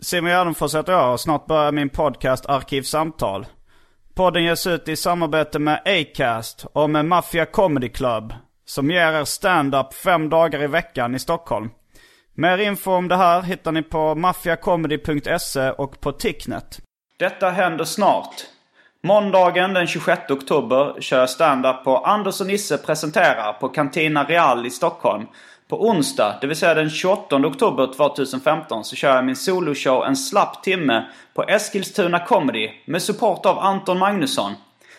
Simon Gärdenfors heter jag och snart börjar min podcast Arkivsamtal. Podden ges ut i samarbete med Acast och med Mafia Comedy Club. Som ger er stand-up fem dagar i veckan i Stockholm. Mer info om det här hittar ni på maffiacomedy.se och på Ticknet. Detta händer snart. Måndagen den 26 oktober kör jag stand-up på Anders och Nisse presenterar på Cantina Real i Stockholm. På onsdag, det vill säga den 28 oktober 2015, så kör jag min soloshow En slapp timme på Eskilstuna Comedy med support av Anton Magnusson.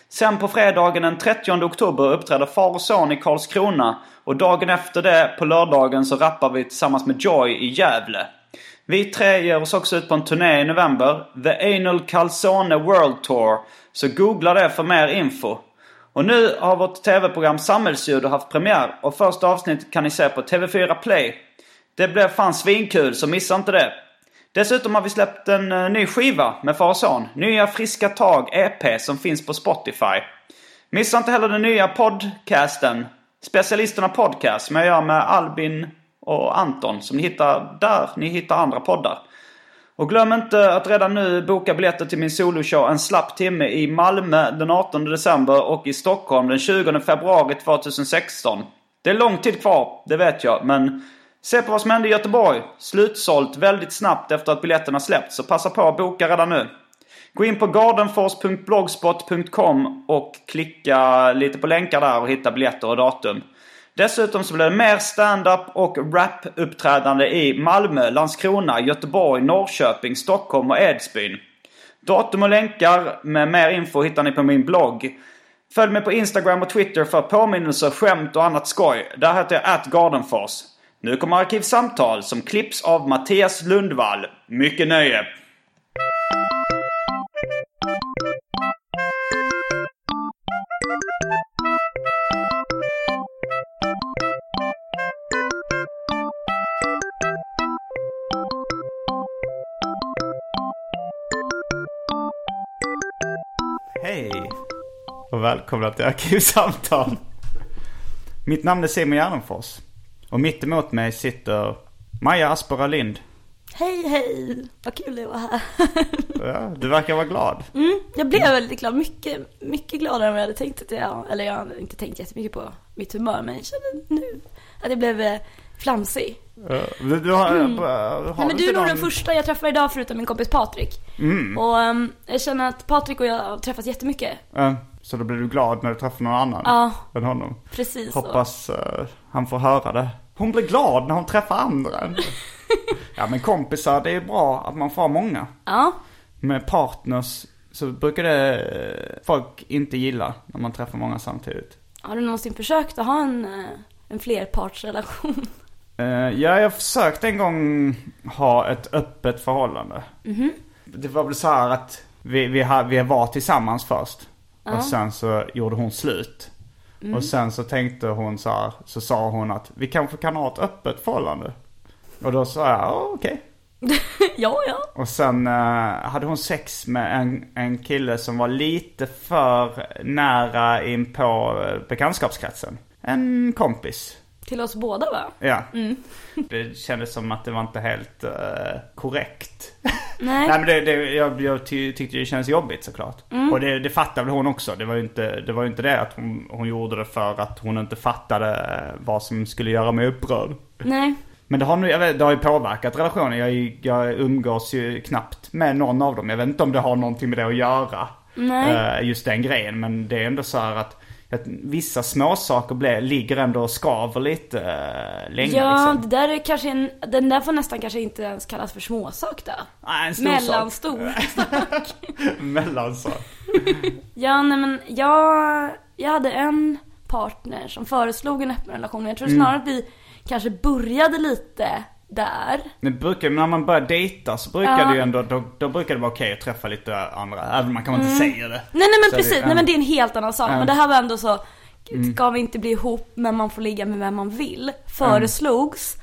Sen på fredagen den 30 oktober uppträder far och son i Karlskrona och dagen efter det, på lördagen, så rappar vi tillsammans med Joy i Gävle. Vi tre ger oss också ut på en turné i november, The Anal Calzone World Tour, så googla det för mer info. Och nu har vårt tv-program Samhällsljud haft premiär och första avsnittet kan ni se på TV4 Play. Det blev fan svinkul, så missa inte det. Dessutom har vi släppt en eh, ny skiva med far och son. Nya Friska Tag EP som finns på Spotify. Missa inte heller den nya podcasten, Specialisterna Podcast, som jag gör med Albin och Anton, som ni hittar där ni hittar andra poddar. Och glöm inte att redan nu boka biljetter till min soloshow En slapp timme i Malmö den 18 december och i Stockholm den 20 februari 2016. Det är lång tid kvar, det vet jag, men se på vad som hände i Göteborg. Slutsålt väldigt snabbt efter att biljetterna släppts, så passa på att boka redan nu. Gå in på gardenfors.blogspot.com och klicka lite på länkar där och hitta biljetter och datum. Dessutom så blir det mer stand-up och rap-uppträdande i Malmö, Landskrona, Göteborg, Norrköping, Stockholm och Edsbyn. Datum och länkar med mer info hittar ni på min blogg. Följ mig på Instagram och Twitter för påminnelser, skämt och annat skoj. Där heter jag atgardenfors. Nu kommer Arkivsamtal som klipps av Mattias Lundvall. Mycket nöje! Och välkomna till Arkivsamtal. Mitt namn är Simon Gärdenfors. Och mitt emot mig sitter Maja Aspera Lind. Hej hej, vad kul det var här. Ja, du verkar vara glad. Mm, jag blev väldigt glad, mycket, mycket gladare än vad jag hade tänkt att jag, eller jag hade inte tänkt jättemycket på mitt humör men jag kände nu att jag blev eh, flamsig. Ja, Du, har, Mm. har Nej, men du är nog den första jag träffar idag förutom min kompis Patrik. Mm. Och ehm, jag känner att Patrik och jag har träffats jättemycket. Ja, så då blir du glad när du träffar någon annan Ja, än honom. precis så. Hoppas eh, han får höra det. Hon blir glad när hon träffar andra. ja men kompisar, det är bra att man får många. Ja, Med partners så brukar det eh, folk inte gilla när man träffar många samtidigt. har du någonsin försökt att ha en, eh, en flerpartsrelation? Ja, jag försökte en gång ha ett öppet förhållande. Mhm. Det var väl så här att vi, vi, vi var tillsammans först. Och sen så gjorde hon slut. Mm. Och sen så tänkte hon så här, så sa hon att vi kanske kan ha ett öppet förhållande. Och då sa jag, ja okej. ja, ja. Och sen eh, hade hon sex med en, en kille som var lite för nära in på eh, bekantskapskretsen. En kompis. Till oss båda va? Ja. Mm. Det kändes som att det var inte helt eh, korrekt. Nej. Nej men det, det, jag, jag ty, tyckte det kändes jobbigt såklart. Mm. Och det, det fattade väl hon också. Det var ju inte det, var inte det att hon, hon gjorde det för att hon inte fattade vad som skulle göra mig upprörd. Nej. Men det har, nu, vet, det har ju påverkat relationen. Jag, jag umgås ju knappt med någon av dem. Jag vet inte om det har någonting med det att göra. Nej. eh, just den grejen. Men det är ändå så här att, att vissa småsaker blir, ligger ändå och skaver lite uh, länge Ja, liksom. det där är kanske en, den där får nästan kanske inte ens kallas för småsak då. Nej, en stor. Mellanstor sak. Mellansak. Ja, nej men jag, jag hade en partner som föreslog en öppen relation. Jag tror snarare att vi kanske började lite där. Men brukar, när man börjar dejta så brukar Ja. det ju ändå, då, då brukar det vara okej att träffa lite andra. Även om man kanske inte säger det. Nej nej men Så precis, det- nej men det är en helt annan sak. Ja. Men det här var ändå så, ska vi inte bli ihop men man får ligga med vem man vill. Föreslogs.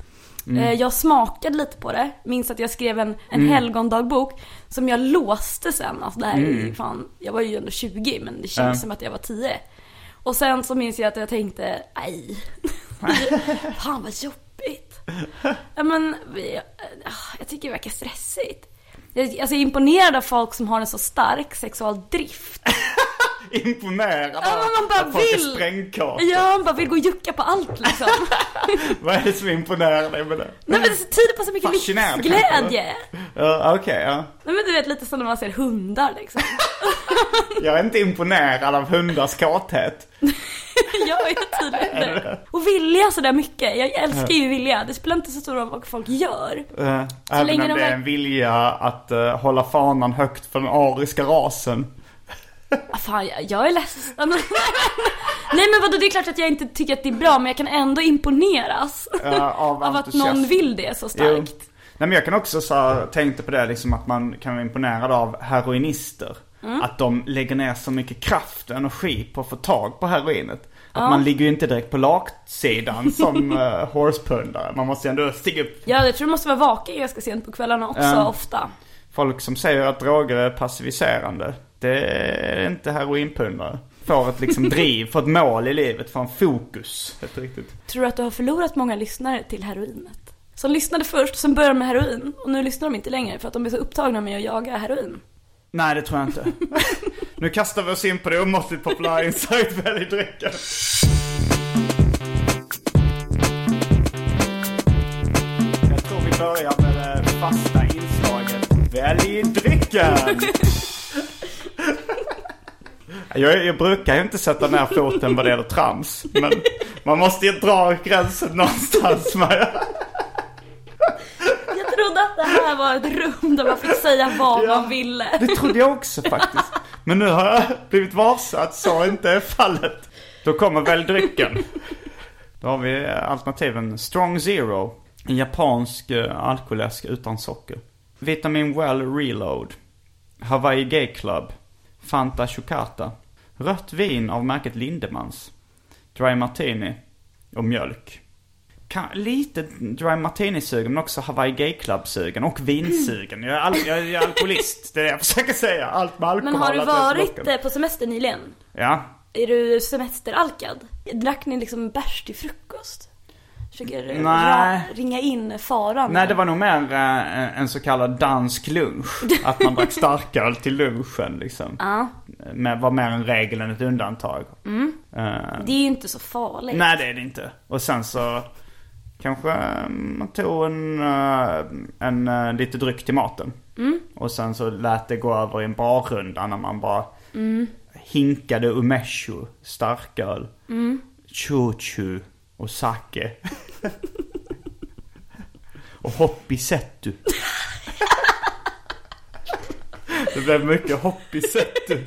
Eh, Jag smakade lite på det. Minns att jag skrev en, en helgondagbok som jag låste sen. Alltså det här är fan, jag var ju ändå 20 men det känns Ja. som att jag var 10. Och sen så minns jag att jag tänkte, nej. fan vad jobbigt. Ja men, ah, jag tycker det verkar stressigt. Jag, alltså jag är imponerad av folk som har en så stark sexual drift. Imponerad Ja, man bara att folk är vill. sprängkartor. Ja, man bara vill gå och jucka på allt liksom. Vad är det som imponerar dig med det? Nej men det tyder på så mycket livsglädje. Ja, Okej, ja. Nej men du vet lite som när man ser hundar liksom. Jag är inte imponerad av hundars kåthet. jag är tydligen det. Och vilja sådär mycket. Jag älskar ju vilja. Det spelar inte så stor roll vad folk gör. Uh, även länge om de det är en vilja att eh, hålla fanan högt för den ariska rasen. Ah, fan, jag, jag är ledsen. Nej men vadå, det är klart att jag inte tycker att det är bra men jag kan ändå imponeras. eh, av, Av att någon vill det så Jo. starkt. Nej men jag kan också så tänkte på det liksom att man kan vara imponerad av heroinister. Mm. Att de lägger ner så mycket kraft och energi på att få tag på heroinet. Att man ligger ju inte direkt på latsidan som uh, horsepundare. Man måste ju ändå stiga upp. Ja, jag tror du måste vara vaken ganska sent på kvällarna också, Ja. ofta. Folk som säger att droger är passiviserande. Det är inte heroinpundare. Får ett liksom driv, får ett mål i livet, får en fokus. Helt riktigt. Tror du att du har förlorat många lyssnare till heroinet? Som lyssnade först, som började med heroin och nu lyssnar de inte längre för att de är så upptagna med att jaga heroin. Nej, det tror jag inte. nu kastar vi oss in på det omåttligt populära insight Välj drycken. Jag tror vi börjar med det fasta inslaget Välj drycken. Jag, jag brukar ju inte sätta ner foten vad det gäller trams. Men man måste ju dra gränsen någonstans med. Jag trodde att det här var ett rum där man fick säga vad Ja. man ville. Det trodde jag också faktiskt. Men nu har jag blivit varse att så inte är fallet. Då kommer väl drycken. Då har vi alternativen Strong Zero. En japansk eh, alkoläsk utan socker. Vitamin Well Reload. Hawaii Gay Club. Fanta Chocata. Rött vin av märket Lindemans. Dry Martini. Och mjölk. Kan, lite Dry Martini-sugen men också Hawaii Gay Club-sugen och vinsugen. Jag är, al- jag är alkoholist, det är det jag försöker säga. Allt med alkohol. Men har du varit eh, på semester nyligen? Ja. Är du semesteralkad? Drack ni liksom bärs till frukost? Försöker Nej. ra- ringa in faran? Nej, det var nog mer eh, en så kallad dansk lunch. Att man drack starköl till lunchen liksom. Ja, Med, var mer en regel än ett undantag. Eh, det är ju inte så farligt. Nej, det är det inte. Och sen så kanske eh, man tog en, eh, en, eh, lite dryck till maten. Och sen så lät det gå över i en barrunda när man bara hinkade umeshu, starköl, chuchu och sake. och hoppisettu. det blev mycket hoppisettu.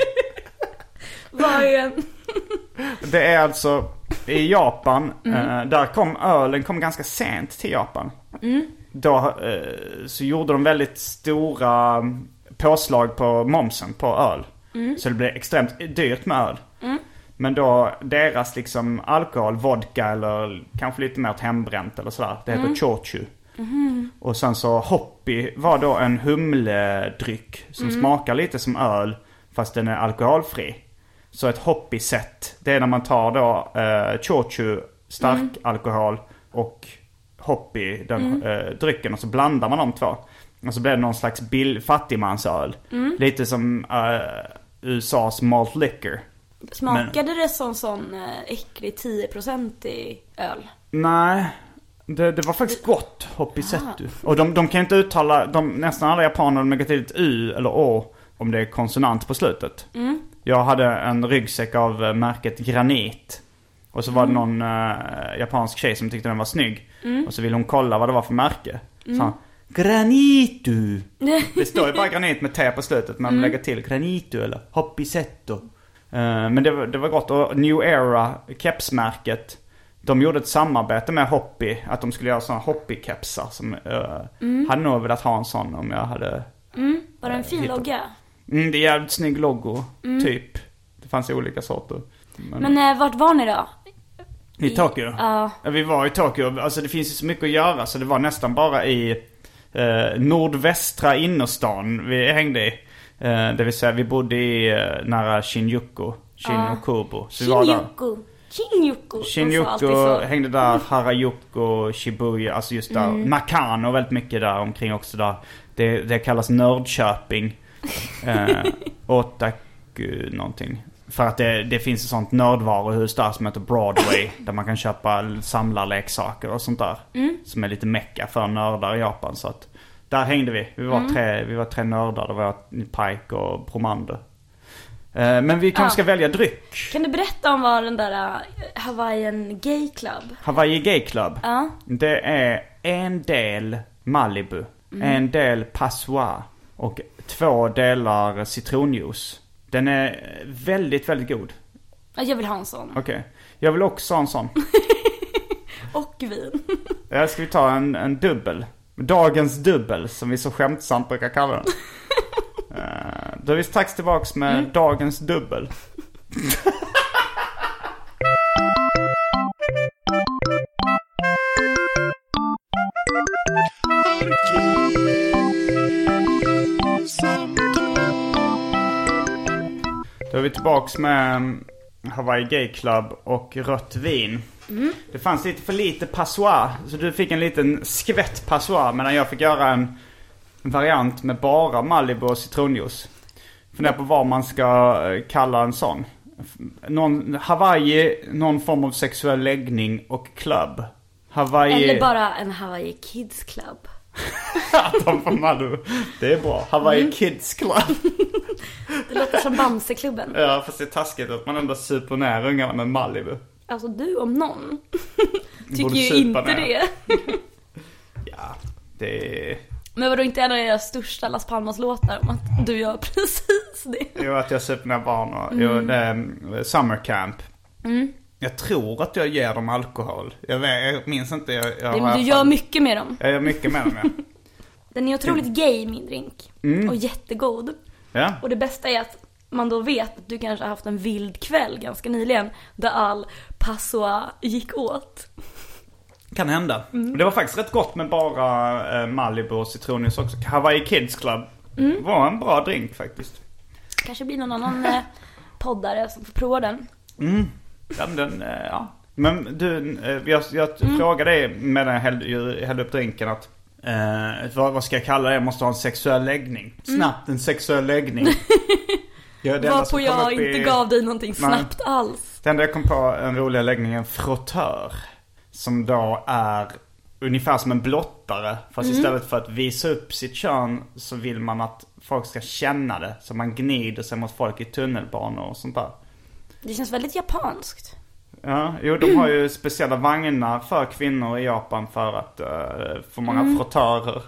Vad är en... Det är alltså i Japan, eh, där kom ölen kom ganska sent till Japan. Då eh, så gjorde de väldigt stora påslag på momsen på öl. Så det blev extremt dyrt med öl. Men då deras liksom alkohol, vodka eller kanske lite mer hembränt eller sådär. Det heter chochu. Och sen så hoppy var då en humledryck som smakar lite som öl fast den är alkoholfri. Så ett hoppy set, det är när man tar då eh, chochu stark alkohol och hoppy, den eh, drycken. Och så blandar man de två. Och så blir det någon slags bill, fattigmansöl. Lite som eh, USAs malt liquor. Smakade det som sån eh, äcklig 10% öl? Nej, det, det var faktiskt gott, Hoppy Settu. Och de, de kan inte uttala, de, nästan alla japaner de lägger till ett U eller Å om det är konsonant på slutet. Jag hade en ryggsäck av eh, märket Granit. Och så var det någon eh, japansk tjej som tyckte den var snygg. Och så ville hon kolla vad det var för märke. Så han, Granitu. Det står ju bara granit med T på slutet. Men lägger till Granitu eller Hoppisetto. Eh, men det var, det var gott. Och New Era, kepsmärket. De gjorde ett samarbete med Hoppy. Att de skulle göra sådana Hoppy-kepsar. Som, uh, Hade nog velat ha en sån om jag hade... Var det en fin Hittat. logga? Mm, det är jävligt snygg logo, typ. Det fanns olika sorter. Men, Men eh, vart var ni då? I Tokyo? Ja. Ja, vi var i Tokyo. Alltså det finns ju så mycket att göra så det var nästan bara i eh, nordvästra innerstan vi hängde i. Eh, det vill säga vi bodde i eh, nära Shinjuku. Shinjukubo. Så vi var där. Shinjuku. Shinjuku. Shinjuku, så. hängde där, Harajuku, Shibuya, alltså just där. Mm. Nakano väldigt mycket där omkring också där. Det, det kallas Nördköping. eh, Otaku någonting. För att det, det finns ett sånt nördvaruhus där som heter Broadway. där man kan köpa samlarleksaker och sånt där. Mm. Som är lite mecka för nördar i Japan. Så att där hängde vi. Vi var, Mm. tre, vi var tre nördar. Det var Pike och Promander. Eh, men vi kanske ska välja dryck. Kan du berätta om vad den där uh, Hawaiian Gay Club? Hawaii Gay Club. Ja. Det är en del Malibu, en del Passoir och två delar citronjuice. Den är väldigt, väldigt god. Ja, Jag vill ha en sån. Okej. Jag vill också ha en sån. Och vin. Ja, ska vi ta en, en dubbel? Dagens dubbel, som vi så skämtsamt brukar kalla den. Eh, Då är vi strax tillbaks med dagens dubbel. Då är vi tillbaks med mm, Hawaii Gay Club och rött vin. Det fanns lite för lite passoir, så du fick en liten skvätt passoir medan jag fick göra en variant med bara Malibu och citronjuice. Funderar på vad man ska eh, kalla en sån. Någon, Hawaii, någon form av sexuell läggning och club. Hawaii... Eller bara en Hawaii Kids Club. De får Malibu. Det är bra. Hawaii Kids Club. Det låter som Bamseklubben. Ja, fast det är taskigt att man ändå super ner ungarna med Malibu. Alltså du om någon. Tycker ju inte ner. det. Ja, det. Men vadå inte en av era största Las Palmas låtar om att du gör precis det? Jo, att jag super ner barn och... Jo, det är mm, summer camp. Jag tror att jag ger dem alkohol. Jag, vet, jag minns inte. Jag, jag, i Du gör mycket med dem. Jag gör mycket med dem, ja. Den är otroligt gay min drink. Och jättegod. ja. Och det bästa är att man då vet att du kanske har haft en vild kväll ganska nyligen. Där all passoa gick åt. Kan hända. Och Det var faktiskt rätt gott med bara eh, Malibu och citronjuice också. Hawaii Kids Club var en bra drink faktiskt. Kanske blir någon annan eh, poddare som får prova den. Ja, men den, eh, ja. Men du, jag, jag Mm. frågade dig medan jag hällde, hällde upp drinken att eh, vad, vad ska jag kalla det? Jag måste ha en sexuell läggning. Snabbt en sexuell läggning. Ja, Varpå jag inte i- gav dig någonting Nej. snabbt alls. Det enda jag kom på en rolig läggning är en frottör. Som då är ungefär som en blottare. Fast Mm. istället för att visa upp sitt kön så vill man att folk ska känna det. Så man gnider sig mot folk i tunnelbanor och sånt där. Det känns väldigt japanskt. Ja, jo de har ju speciella vagnar för kvinnor i Japan för att uh, få många frottörer uh,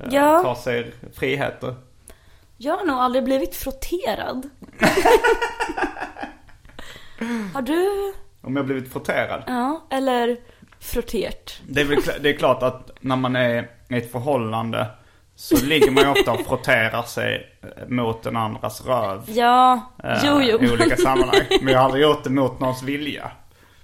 Mm. Ja. ta sig friheter. Jag har nog aldrig blivit frotterad. har du? Om jag blivit frotterad. Ja, eller frottert. Det är väl det är klart att när man är i ett förhållande så ligger man ju ofta och frotterar sig eh, mot den andras röv. Ja, eh, jo jo. I olika sammanhang. Men jag har aldrig gjort det mot någons vilja.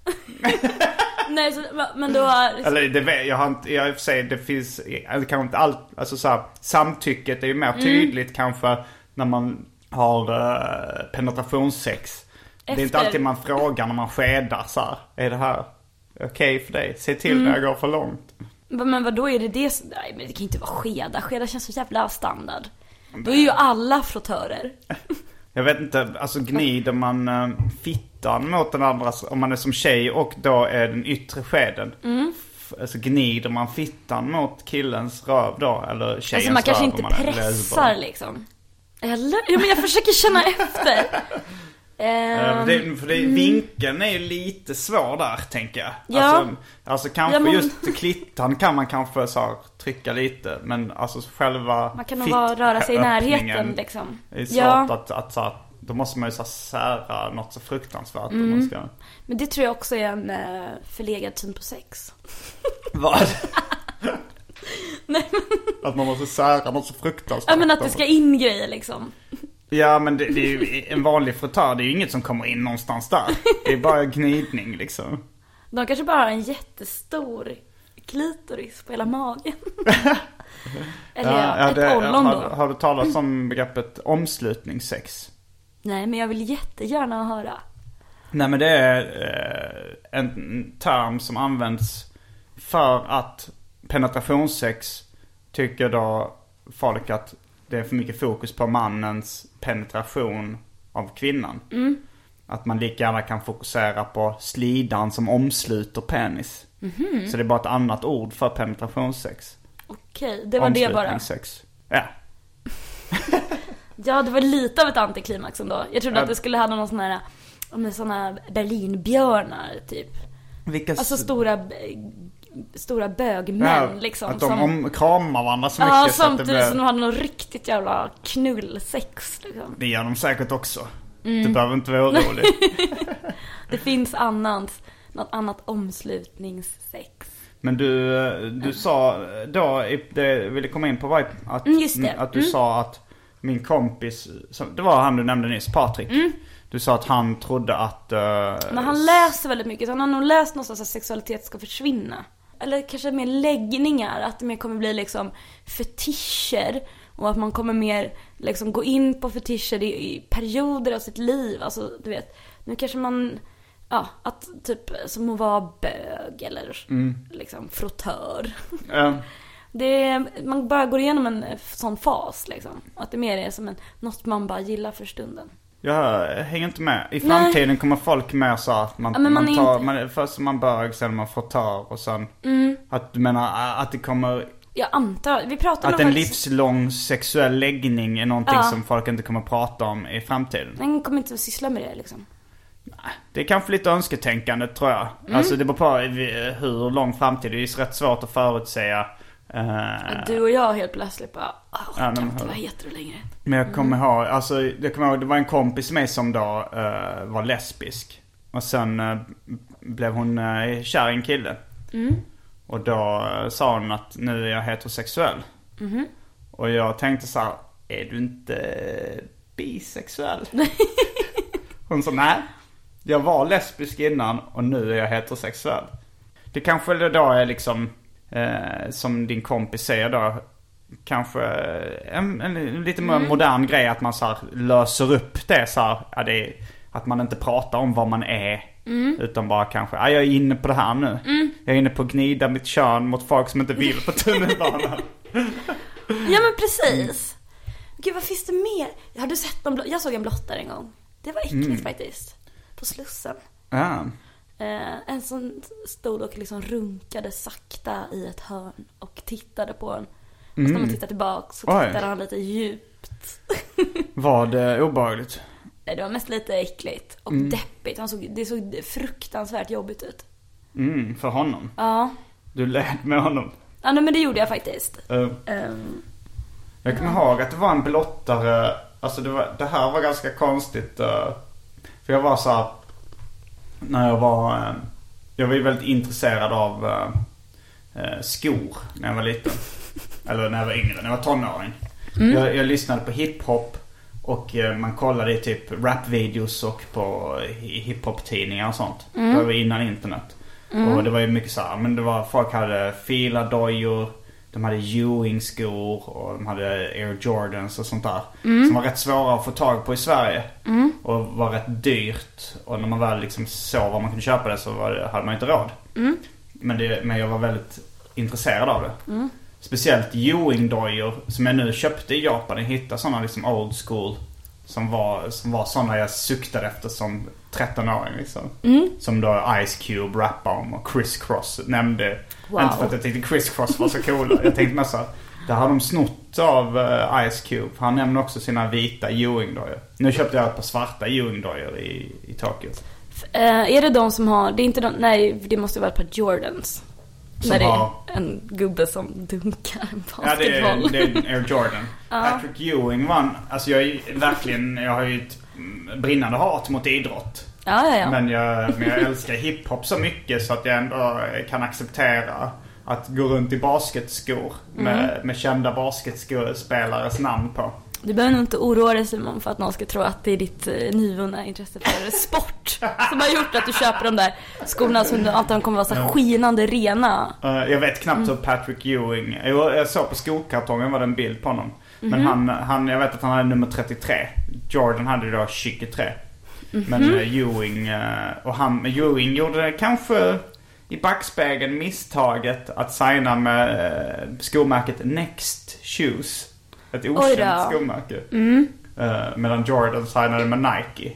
Nej, så, men du har... Eller det jag har inte, jag sig det finns, eller kanske inte allt, alltså så här, samtycket är ju mer tydligt kanske när man har uh, penetrationssex. Det är inte Efter. alltid man frågar när man skedar så här. Är det här, okej för dig. Säg till när jag går för långt. Men vad då är det det. Nej men det kan inte vara skeda. Skeda känns så jävla standard. Då är ju alla frottörer. Jag vet inte, alltså gnider man äh, fittan mot den andra, om man är som tjej och då är den yttre skeden. F- Alltså gnider man fittan mot killens röv då? Eller tjejens Alltså man kanske röv inte om man är pressar lesbo? liksom. Eller? Ja men jag försöker känna efter. För det, för det, vinkeln är ju lite svår där tänker jag. Ja. Alltså, alltså kanske Ja, men- just klittan kan man kanske så här, trycka lite. Men alltså själva man kan nog bara röra sig i närheten liksom. är svårt Ja, att, att så här, då måste man ju så sära något så fruktansvärt. Mm. man ska... men det tror jag också är en eh, förlegad syn på sex. Vad? Att man måste sära något så fruktansvärt. Ja men att det ska in grejer liksom. Ja men det, det är ju en vanlig fritör, det är ju inget som kommer in någonstans där. Det är bara gnidning liksom. De kanske bara har en jättestor klitoris på hela magen. Eller ja, ett det- ollon har, då. har du talat om begreppet omslutningssex? Nej men jag vill jättegärna höra. Nej men det är eh, en term som används för att penetrationssex tycker då folk att det är för mycket fokus på mannens penetration av kvinnan. Att man lika gärna kan fokusera på slidan som omsluter penis. Så det är bara ett annat ord för penetrationssex. Okej, det var det bara. Omslutningssex. Ja. Ja, det var lite av ett antiklimax ändå. Jag trodde att det skulle handla om någon sån här, om såna Berlinbjörnar typ. Vilka Alltså stora, stora bögmän Ja, liksom. Att de som, om, kramar varandra så mycket ja, samtidigt blir... som de hade någon riktigt jävla knullsex liksom. Det gör de säkert också. Mm. Du behöver inte vara orolig. Det finns annat, något annat omslutningssex. Men du, du sa då, det ville komma in på var att, Mm, att du Mm. sa att min kompis, det var han du nämnde nyss, Patrik. Du sa att han trodde att... Mm. Men han läser väldigt mycket, han har nog läst någonstans att sexualitet ska försvinna. Eller kanske mer läggningar, att det mer kommer bli liksom fetischer. Och att man kommer mer liksom gå in på fetischer i, i perioder av sitt liv. Alltså du vet, nu kanske man, ja, att typ som att vara bög eller liksom frottör. eh, Det man bara går igenom en sån fas liksom. Att det mer är som en, något man bara gillar för stunden. Jag hänger inte med. I Nej. framtiden kommer folk mer så att man, Ja, men man man tar, inte- man, först man bög, sen man frottör och sen... Mm. Att du menar att det kommer... Jag antar, vi pratade Att en faktiskt- livslång sexuell läggning är någonting Ja. som folk inte kommer prata om i framtiden. Den kommer inte att syssla med det liksom. Det är kanske lite önsketänkande tror jag. Mm. Alltså det beror på hur lång framtid. Det är ju rätt svårt att förutsäga. Eh, Du och jag helt plötsligt bara, "Ah, jag Ja, men- inte vara hetero längre. Men jag kommer ihåg, alltså jag kommer ihåg, det var en kompis med mig som då eh, var lesbisk. Och sen eh, blev hon uh, kär i en kille. Och då sa hon att nu är jag heterosexuell. Och jag tänkte så här, är du inte bisexuell? hon sa nej. Jag var lesbisk innan och nu är jag heterosexuell. Det kanske då är liksom, eh, som din kompis säger då, kanske en, en lite mer modern grej att man så här löser upp det så här, ja, det att man inte pratar om vad man är. Utan bara kanske, ja, jag är inne på det här nu. Jag är inne på att gnida mitt kön mot folk som inte vill på tunnelbanan. Ja men precis. Gud vad finns det mer? Har du sett någon? Jag såg en blottare en gång. Det var äckligt Mm. faktiskt. På Slussen. ja. Eh, en som stod och liksom runkade sakta i ett hörn och tittade på en. Och så när man tittar tillbaka så Mm. Oj. tittade han lite djupt. Var det obehagligt? Det var mest lite äckligt och deppigt. Han såg, det såg fruktansvärt jobbigt ut. Mm, för honom. Ja. Du led med honom. Ja nej, men det gjorde jag faktiskt. Eh, Ehm, Jag kommer ihåg att det var en blottare, alltså det, var, det här var ganska konstigt. eh, för jag var så här, när jag var, eh, jag var ju väldigt intresserad av eh, eh, skor när jag var liten. Eller när jag var yngre, när jag var tonåring. Jag, jag lyssnade på hiphop och eh, man kollade i typ rapvideos och på hi- hiphop-tidningar och sånt. Det var innan internet. Och det var ju mycket så här, men det var, folk hade filadojor, de hade Ewing-skor och de hade Air Jordans och sånt där. Som var rätt svåra att få tag på i Sverige. Och var rätt dyrt. Och när man väl liksom såg var man kunde köpa det så det, hade man inte råd. Men, det, men jag var väldigt intresserad av det. Speciellt Ewing-dojor som jag nu köpte i Japan. Jag hittade sådana liksom old school. Som var, som var sådana jag suktade efter som 13-åring liksom. Som då Ice Cube rappade om och Chris Cross nämnde. Wow. Inte för att jag tyckte Chris Cross var så coola. Jag tänkte mest såhär. Där har de snott av eh, Ice Cube. Han nämner också sina vita Ewing-dojor. Nu köpte jag ett par svarta Ewing-dojor i, i Tokyo. Eh, är det de som har, det är inte de, nej det måste vara ett par Jordans. När det är en gubbe som dunkar en Ja, det är, basketboll. det är Air Jordan. Patrick Ewing vann. Alltså jag är verkligen, jag har ju ett brinnande hat mot idrott. ja, ja, ja. Men, jag, men jag älskar hiphop så mycket så att jag ändå kan acceptera att gå runt i basketskor med, Mm. med kända basketspelares namn på. Du behöver nog inte oroa dig Simon för att någon ska tro att det är ditt eh, nyvunna intresse för sport som har gjort att du köper de där skorna som du alltid kommer vara så här skinande rena. Eh, jag vet knappt Mm. hur Patrick Ewing... Jo, jag såg på skokartongen var det en bild på honom. Mhm. Men han, han, jag vet att han hade nummer 33. Jordan hade då 23. Mhm. Men uh, Ewing, eh, och han, Ewing gjorde kanske i backspegeln misstaget att signa med uh, skomärket Next Shoes. Ett okänt då. Mm. skomärke. Eh, medan Jordan signade med Nike.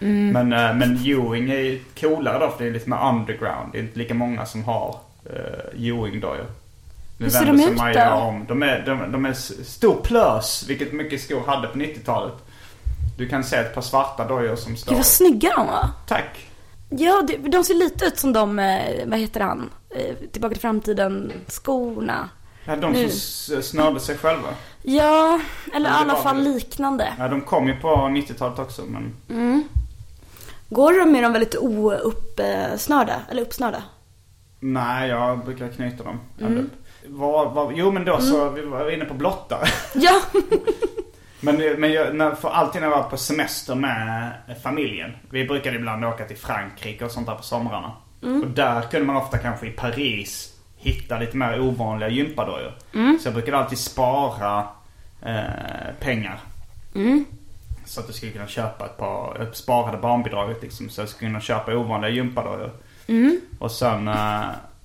Mm. Men, uh, men Ewing är ju coolare då för det är lite mer underground. Det är inte lika många som har uh, Ewing-dojor. Nu Hur ser de ut Maja då? om. De är, de, de är stor plös, vilket mycket skor hade på 90-talet. Du kan se ett par svarta dojor som står... Gud vad snygga de var. Tack. Ja, det, de ser lite ut som de, vad heter han, Tillbaka till framtiden, skorna. Ja, de Nu. som snörde sig själva. Ja, eller i alla fall väl- liknande. Ja, de kom ju på 90-talet också men... Går de med dem väldigt ouppsnörda? Eller uppsnörda? Nej, jag brukar knyta dem. Mm. Var, var, jo men då så, vi var inne på blottare. Ja! Men, men jag, när, för alltid när jag var på semester med familjen. Vi brukade ibland åka till Frankrike och sånt där på somrarna. Och där kunde man ofta kanske i Paris hitta lite mer ovanliga gympadojor. Så jag brukade alltid spara eh, pengar. Så att jag skulle kunna köpa ett par, jag sparade barnbidraget liksom. Så jag skulle kunna köpa ovanliga gympadojor. Och sen, eh,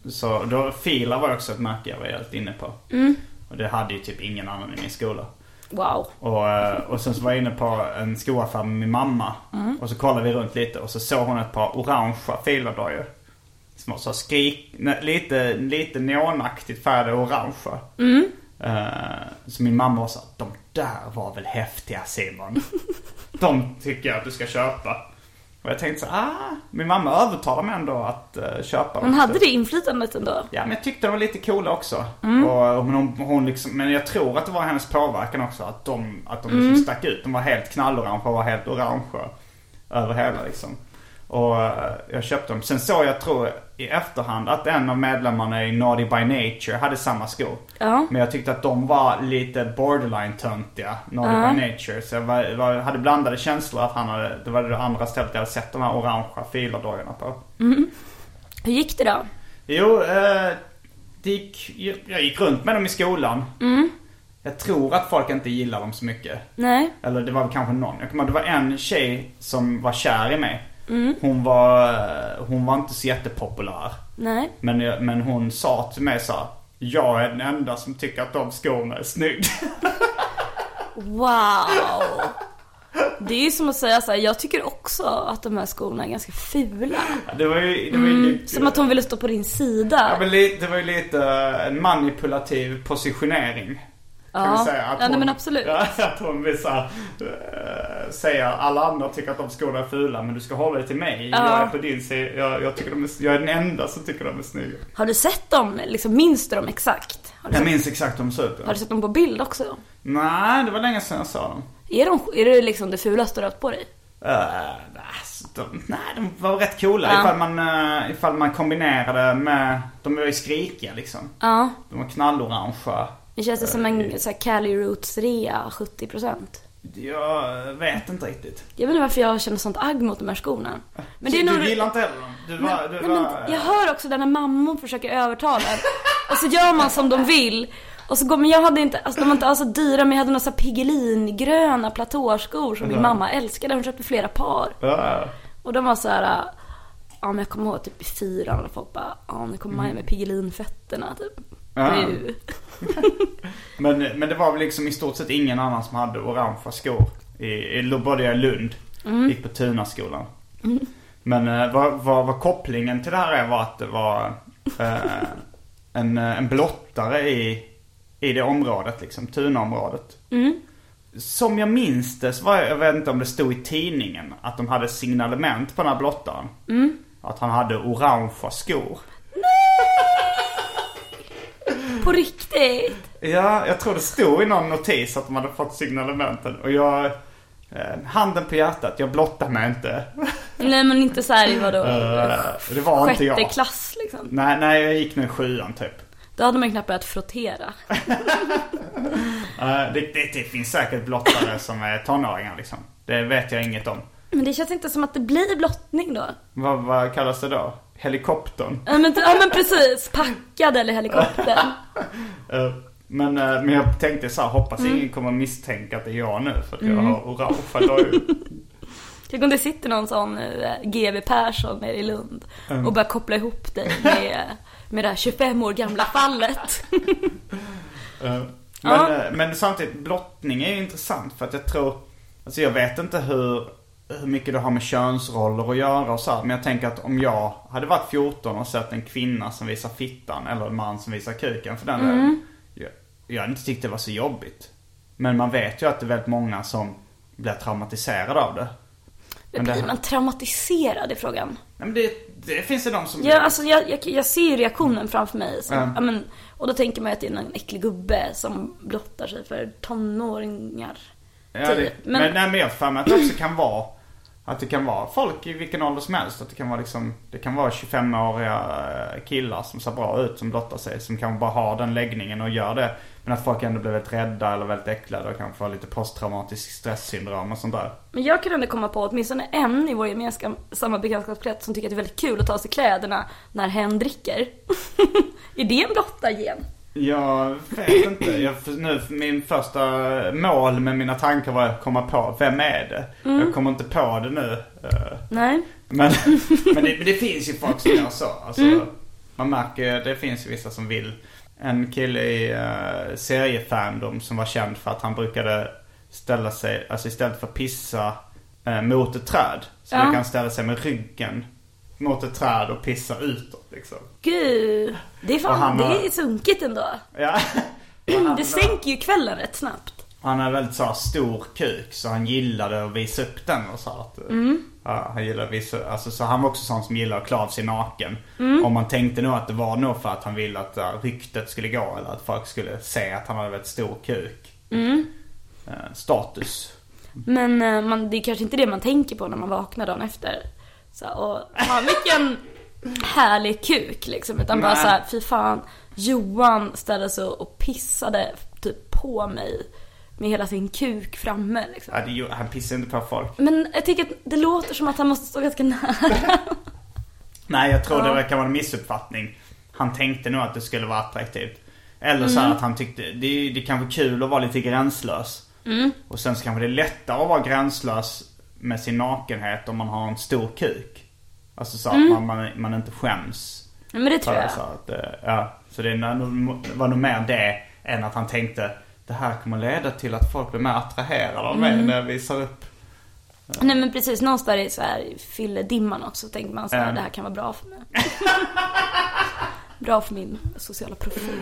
så då Fila var också ett märke jag var helt inne på. Och det hade ju typ ingen annan i min skola. Wow. Och, eh, och sen så var jag inne på en skoaffär med min mamma. Och så kollade vi runt lite och så såg hon ett par orangea filardojor. Som var så skrik, lite, lite neonaktigt färgade orangea. Eh, så min mamma var så de där var väl häftiga Simon. de tycker jag att du ska köpa. Och jag tänkte så ah, min mamma övertalade mig ändå att uh, köpa dem. Hon hade det inflytandet ändå. Ja, men jag tyckte de var lite coola också. Och, och, men, hon, hon liksom, men jag tror att det var hennes påverkan också. Att de, att de liksom stack ut. De var helt knallorange och var helt orangea. Över hela liksom. Och eh, jag köpte dem. Sen såg jag, tror i efterhand, att en av medlemmarna i Naughty by Nature hade samma skor. Ja. Men jag tyckte att de var lite borderline töntiga, Naughty by Nature. Så jag var, var, hade blandade känslor att han hade, det var det andra stället jag hade sett de här orangea filardojorna på. Hur gick det då? Jo, eh, det gick, jag gick runt med dem i skolan. Jag tror att folk inte gillar dem så mycket. Nej. Eller det var väl kanske någon. Jag kommer ihåg, det var en tjej som var kär i mig. Hon var, hon var inte så jättepopulär. Nej. Men, men hon sa till mig så här, Jag är den enda som tycker att de skorna är snygg. Wow. Det är ju som att säga så här, jag tycker också att de här skorna är ganska fula. det var ju, det var ju lite, Som att hon ville stå på din ja, sida. men lite, det var ju lite en manipulativ positionering. Kan Ja. vi säga. Att Ja, nej, hon, men absolut. Att hon vill så här, eh, säga alla andra tycker att de skorna är fula men du ska hålla dig till mig. Ja. Jag är på din sida. Jag, jag, tycker de är, jag är den enda som tycker de är snygga. Har du sett dem? Liksom, minns du dem exakt? Du, Jag sett, minns exakt hur de ser ut. har du sett dem på bild också? Nej, det var länge sedan jag såg dem. Är, de, är det liksom det fulaste du har haft på dig? Uh, alltså, de, nej, de var rätt coola Ja. ifall, man, uh, ifall man kombinerade med... De var ju skrikiga liksom. Ja. De var knallorangea. Det känns det som en så här, Cali Roots rea 70%. Jag vet inte riktigt. Jag vet inte varför jag känner sånt agg mot de här skorna. Men det är du nog... gillar inte heller? Du var... Du Nej, var men jag hör också där när mammor försöker övertala. Och så gör man som de vill. Och så går, men jag hade inte, alltså de var inte alls så dyra men jag hade några så här Piggelin-gröna platåskor som min mamma älskade. Hon köpte flera par. Ja. Och de var så här. ja men jag kommer ihåg typ i fyran och folk bara, ja nu kommer Maja med Piggelinfötterna typ. Ja. Men, men det var väl liksom i stort sett ingen annan som hade orangea skor. I, i, då bodde jag i Lund. Gick på Tunaskolan. Men eh, vad, vad, vad kopplingen till det här är var att det var eh, en, eh, en blottare i, i det området liksom. Tunaområdet. Som jag minns det så var jag, jag vet inte om det stod i tidningen att de hade signalement på den här blottaren. Att han hade orangea skor. På riktigt? Ja, jag tror det stod i någon notis att de hade fått signalementen. Och jag... Eh, handen på hjärtat, jag blottar mig inte. Nej men inte så här i vadå? Eh, det var inte Sjätte jag. klass liksom. Nej, nej, jag gick i sjuan typ. Då hade man knappt börjat frottera. Eh, det, det, det finns säkert blottare som är tonåringar liksom. Det vet jag inget om. Men det känns inte som att det blir blottning då. Vad, vad kallas det då? Helikoptern? Ja men, ja, men precis, packad eller helikopter. Eh, men, eh, men jag tänkte så här, hoppas Mm. ingen kommer misstänka att det är jag nu för att jag har orangea dojor. Tänk om det sitter någon sån eh, GW Persson nere i Lund och börjar koppla ihop dig med, med det här 25 år gamla fallet. Men, Ja. men samtidigt, blottning är ju intressant för att jag tror, alltså jag vet inte hur, hur mycket det har med könsroller att göra och så här, Men jag tänker att om jag hade varit 14 och sett en kvinna som visar fittan eller en man som visar kuken för den delen. Jag, jag hade inte tyckt det var så jobbigt. Men man vet ju att det är väldigt många som blir traumatiserade av det. Men det Blir här- man traumatiserad i frågan? Nej, men det, det finns ju de som Ja, alltså jag, jag, jag ser ju reaktionen framför mig. Som, Ja. ja, men, och då tänker man ju att det är en äcklig gubbe som blottar sig för tonåringar. Ja, det, Typ. men, Men- nej, men jag för mig att det också kan vara att det kan vara folk i vilken ålder som helst. Att det kan vara liksom, det kan vara 25-åriga eh, killar som ser bra ut som blottar sig. Som kan bara ha den läggningen och gör det. Men att folk ändå blir väldigt rädda eller väldigt äcklade och kanske har lite posttraumatisk stresssyndrom och sånt där. Men jag kan ändå komma på åtminstone en i vår gemensamma bekantskapskrets som tycker att det är väldigt kul att ta av sig kläderna när hen dricker. är det en blottargen? Jag vet inte. Jag, nu, min första mål med mina tankar var att komma på, vem är det? Jag kommer inte på det nu. Eh, Nej. Men, men, det, men det finns ju folk som gör så. Alltså, Man märker, det finns ju vissa som vill. En kille i uh, seriefandom som var känd för att han brukade ställa sig, alltså istället för att pissa eh, mot ett träd. Så Ja. brukar han ställa sig med ryggen mot ett träd och pissa utåt liksom. Gud. Det är fan, det är sunkigt ändå. Ja. Det sänker ju kvällen rätt snabbt. Han har väldigt så här, stor kuk så han gillade att visa upp den och så att, ja, han gillade att visa, alltså så han var också sån som gillade att klä av sig naken. Och man tänkte nog att det var nog för att han ville att uh, ryktet skulle gå eller att folk skulle se att han hade väldigt stor kuk. Eh, status. Men eh, man, det är kanske inte det man tänker på när man vaknar dagen efter. Så, och, fan vilken härlig kuk liksom. Utan bara så här, fy fan. Johan ställde sig och pissade typ på mig. Med hela sin kuk framme liksom. Ja, det, han pissade inte på folk. Men jag tycker att det låter som att han måste stå ganska nära. Nej, jag tror Ja. det kan vara en missuppfattning. Han tänkte nog att det skulle vara attraktivt. Eller så här att han tyckte, det, det kan vara kul att vara lite gränslös. Och sen så kanske det är lättare att vara gränslös med sin nakenhet om man har en stor kuk. Alltså så att man, man, man inte skäms. Ja, men det tror jag. Så, att, eh, ja, så det var nog mer det än att han tänkte det här kommer leda till att folk blir mer attraherade av mig när jag visar upp. Nej men precis, någonstans i så här fylledimman också tänker man så här, Ja. det här kan vara bra för mig. bra för min sociala profil.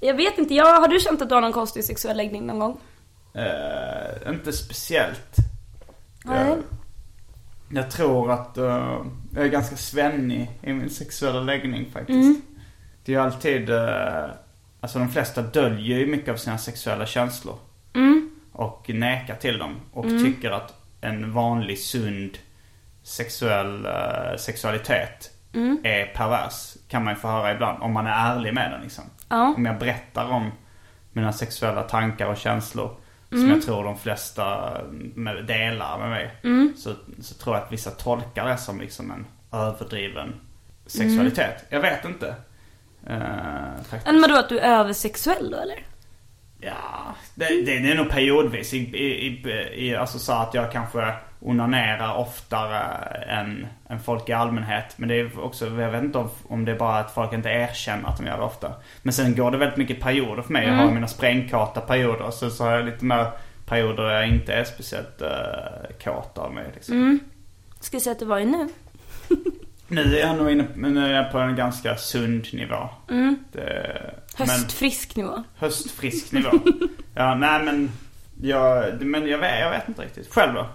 Jag vet inte, jag, har du känt att du har någon konstig sexuell läggning någon gång? Eh, inte speciellt. Nej. Jag, jag tror att eh, jag är ganska svennig i min sexuella läggning faktiskt. Det är ju alltid, eh, alltså de flesta döljer ju mycket av sina sexuella känslor. Och nekar till dem. Och tycker att en vanlig sund sexuell eh, sexualitet är pervers. Kan man ju få höra ibland. Om man är ärlig med den liksom. Ja. Om jag berättar om mina sexuella tankar och känslor. Som jag tror de flesta med, delar med mig. Så, så tror jag att vissa tolkar det som liksom en överdriven sexualitet. Jag vet inte. Uh. Men vadå att du är översexuell då eller? Ja, det, det, det är nog periodvis. I, i, i, alltså så att jag kanske onanerar oftare än, än folk i allmänhet. Men det är också, jag vet inte om, om det är bara att folk inte erkänner att de gör det ofta. Men sen går det väldigt mycket perioder för mig. Jag har mina sprängkåta perioder. Och så, så har jag lite mer perioder där jag inte är speciellt uh, kåt av mig. Liksom. Ska jag säga att du var i nu? Nu är jag nog inne nu är jag på en ganska sund nivå. Det, men- Höstfrisk nivå. Höstfrisk nivå. ja, nej men jag, men jag vet, jag vet inte riktigt. Själv då?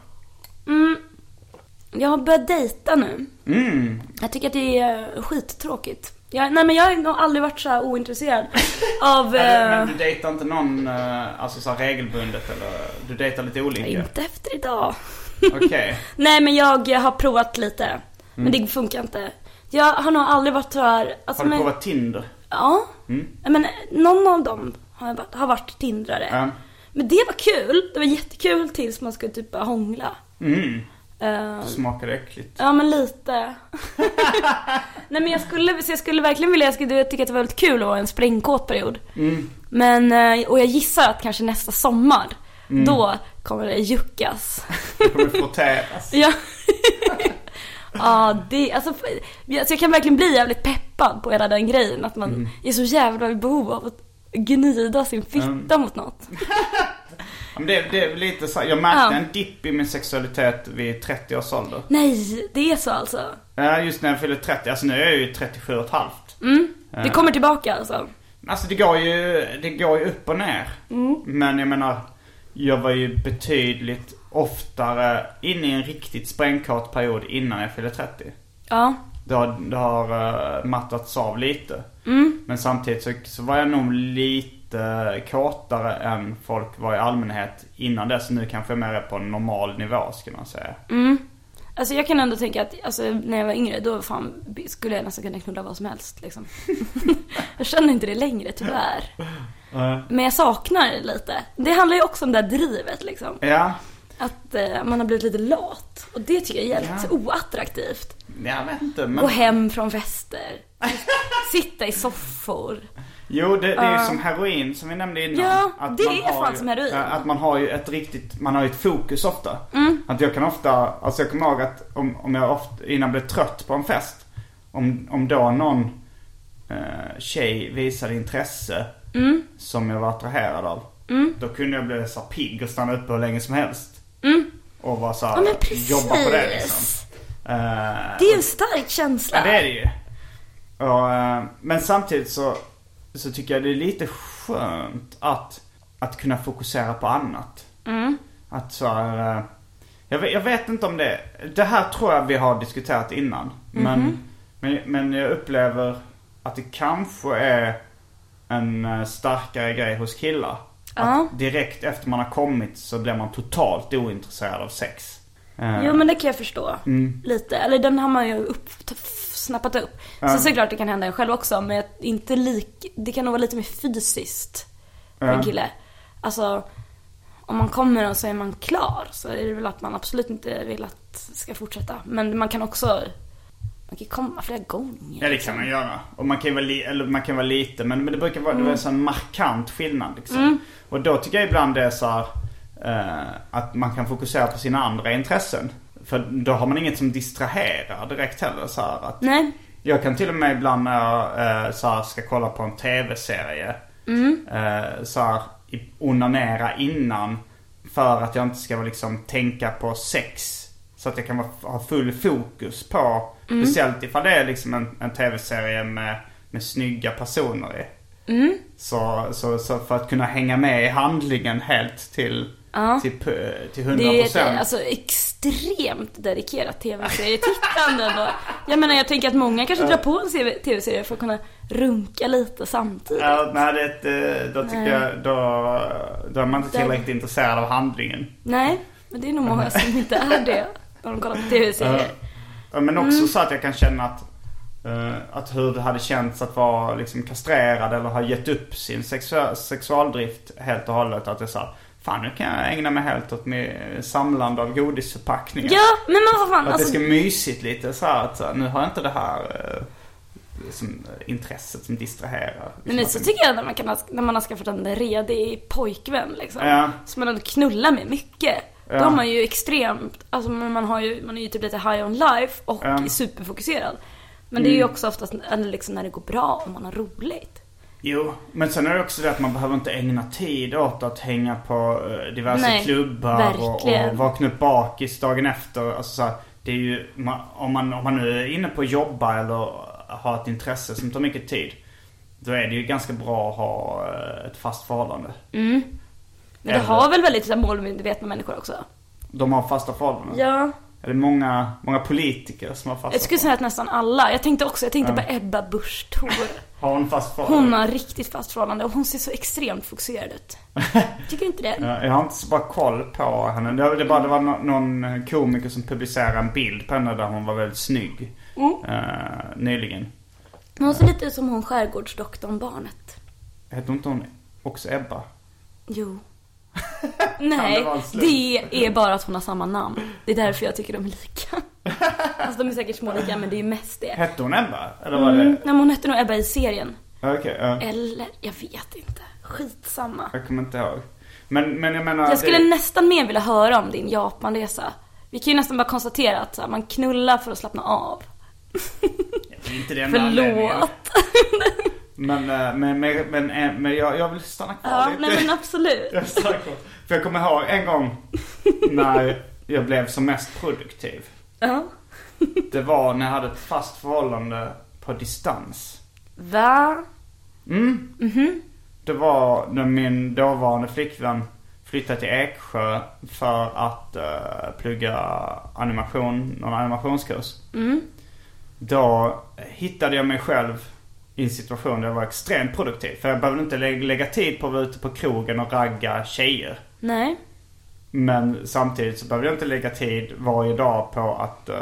Jag har börjat dejta nu. Mm. Jag tycker att det är skittråkigt. Jag, nej men jag har nog aldrig varit så här ointresserad av... Eller, eh, men du dejtar inte någon eh, alltså så regelbundet eller? Du dejtar lite olika? Inte efter idag. Okej. Nej men jag har provat lite. Men det funkar inte. Jag har nog aldrig varit så här... Alltså, Har du men, provat Tinder? Ja. Men någon av dem har, varit, har varit tindrare. Ja. Men det var kul. Det var jättekul tills man skulle typ börja hångla. Mm. Eh, Smakar det äckligt? Ja men lite. Nej men jag skulle, jag skulle verkligen vilja, jag skulle tycka att det var väldigt kul att vara en sprängkåt period. Men, eh, och jag gissar att kanske nästa sommar, då kommer det juckas. Det kommer frotteras. ja. Ja, det, alltså, alltså jag kan verkligen bli jävligt peppad på hela den grejen. Att man är så jävla i behov av att gnida sin fitta mot något. Men det, det är lite så jag märkte Ja. en dipp i min sexualitet vid 30 års ålder. Nej, det är så alltså. Ja, just när jag fyllde 30. Alltså nu är jag ju 37 och ett halvt. Det kommer tillbaka alltså. Alltså det går ju, det går ju upp och ner. Men jag menar, jag var ju betydligt oftare inne i en riktigt sprängkåt period innan jag fyllde 30. Ja. Det har, det har uh, mattats av lite. Men samtidigt så, så var jag nog lite kåtare än folk var i allmänhet innan dess. Nu kanske jag mer är på en normal nivå skulle man säga. Alltså jag kan ändå tänka att alltså, när jag var yngre då fan skulle jag nästan kunna knulla vad som helst liksom. jag känner inte det längre tyvärr. Men jag saknar det lite. Det handlar ju också om det här drivet liksom. Ja, Att eh, man har blivit lite lat. Och det tycker jag är jävligt oattraktivt. jag vet inte Gå men... hem från fester. Sitta i soffor. Jo, det, det är ju som heroin som vi nämnde innan. Ja, Att det man är fan ju- som heroin. ja, Att man har ju ett riktigt, man har ju ett fokus ofta. Mm. Att jag kan ofta, alltså jag kommer ihåg att om, om jag ofta, innan blev trött på en fest. Om, om då någon eh, tjej visade intresse Mm. som jag var attraherad av. Då kunde jag bli så pigg och stanna uppe hur länge som helst. Och vara så här, Mm. Ja, jobba på det liksom. Eh, Det är ju en stark känsla. Ja det är det ju. Och, eh, men samtidigt så, så tycker jag det är lite skönt att, att kunna fokusera på annat. Att så här, eh, jag, vet, jag vet inte om det, det här tror jag vi har diskuterat innan. Men, men, men jag upplever att det kanske är en eh, starkare grej hos killar. Ja. Att direkt efter man har kommit så blir man totalt ointresserad av sex. Eh, Jo men det kan jag förstå. Mm. Lite. Eller den har man ju upp, snappat upp. Så såklart det kan hända en själv också. Men inte lik, det kan nog vara lite mer fysiskt för en Ja. kille. Alltså om man kommer och så är man klar så är det väl att man absolut inte vill att det ska fortsätta. Men man kan också, man kan komma flera gånger. Ja det kan man göra. Och man kan vara, li- eller man kan vara lite men, men det brukar vara, det är en markant skillnad liksom. Och då tycker jag ibland det är så här, eh, att man kan fokusera på sina andra intressen. För då har man inget som distraherar direkt heller så här, att Nej. Jag kan till och med ibland när jag eh, så här, ska kolla på en tv-serie. Eh, så här, onanera innan. För att jag inte ska liksom tänka på sex. Så att jag kan ha full fokus på. Speciellt ifall det är liksom en, en tv-serie med, med snygga personer i. Så, så, så för att kunna hänga med i handlingen helt till, till, p- till 100%. Det är ett alltså, extremt dedikerat tv-serietittande ändå. Jag menar jag tänker att många kanske drar på en tv-serie för att kunna runka lite samtidigt. Ja, nej, det, är eh, då tycker jag, då, då är man inte tillräckligt intresserad av handlingen. Nej, men det är nog många som inte är det. När de kollar på tv-serier. Ja, Men också så att jag kan känna att, eh, att hur det hade känts att vara liksom kastrerad eller ha gett upp sin sexu- sexualdrift helt och hållet. Att jag sa, fan nu kan jag ägna mig helt åt med samlande av godisförpackningar. Ja, men man fan. Att det Alltså, ska mysigt lite så här, att så här, nu har jag inte det här eh, som, eh, intresset som distraherar. men så tycker jag när man, kan, när man har skaffat en redig pojkvän liksom. Ja. Som man knullar med mycket. Då Ja. har man ju extremt, alltså man har ju, man är ju typ lite high on life och Ja. Mm. superfokuserad. Men det är ju också oftast liksom när det går bra och man har roligt. Jo, men sen är det också det att man behöver inte ägna tid åt att hänga på eh, diverse Nej, klubbar och, och vakna upp bakis dagen efter. Alltså så här, det är ju, om man, om man nu är inne på att jobba eller har ett intresse som tar mycket tid. Då är det ju ganska bra att ha eh, ett fast förhållande. Men det Eller- har väl väldigt så här målmedvetna människor också? De har fasta förhållanden. Ja. Är det många, många politiker som har fasta Jag skulle säga att nästan alla. Jag tänkte också, jag tänkte på Ebba Busch Thor. Har hon fast förhållande? Hon har riktigt fast förhållande och hon ser så extremt fokuserad ut. Tycker du inte det? Ja, Jag har inte så bra koll på henne. Det, det, bara, det var nå- någon komiker som publicerade en bild på henne där hon var väldigt snygg. Eh, nyligen. Men hon ser lite ut som hon skärgårdsdoktorn barnet. Hette inte hon också Ebba? Jo. Det Nej, det är bara att hon har samma namn. Det är därför jag tycker de är lika. Alltså de är säkert små lika men det är mest det. Hette hon Ebba? Eller var Mm. det? Nej, men hon hette nog Ebba i serien. Okej, ja. Eller, jag vet inte. Skitsamma. Jag kommer inte ihåg. Men, men jag menar... Jag skulle det, nästan mer vilja höra om din Japanresa. Vi kan ju nästan bara konstatera att här, man knullar för att slappna av. det är inte den anledningen. Förlåt. Men, eh, men, men, men, eh, men jag, jag vill stanna kvar Ja, lite. nej men absolut. Jag stannar kvar. För jag kommer ihåg en gång när jag blev som mest produktiv. Ja. Det var när jag hade ett fast förhållande på distans. Va? Det var när min dåvarande flickvän flyttade till Eksjö för att uh, plugga animation, någon animationskurs. Då hittade jag mig själv i en situation där jag var extremt produktiv. För jag behövde inte lä- lägga tid på att vara ute på krogen och ragga tjejer. Nej. Men samtidigt så behövde jag inte lägga tid varje dag på att eh,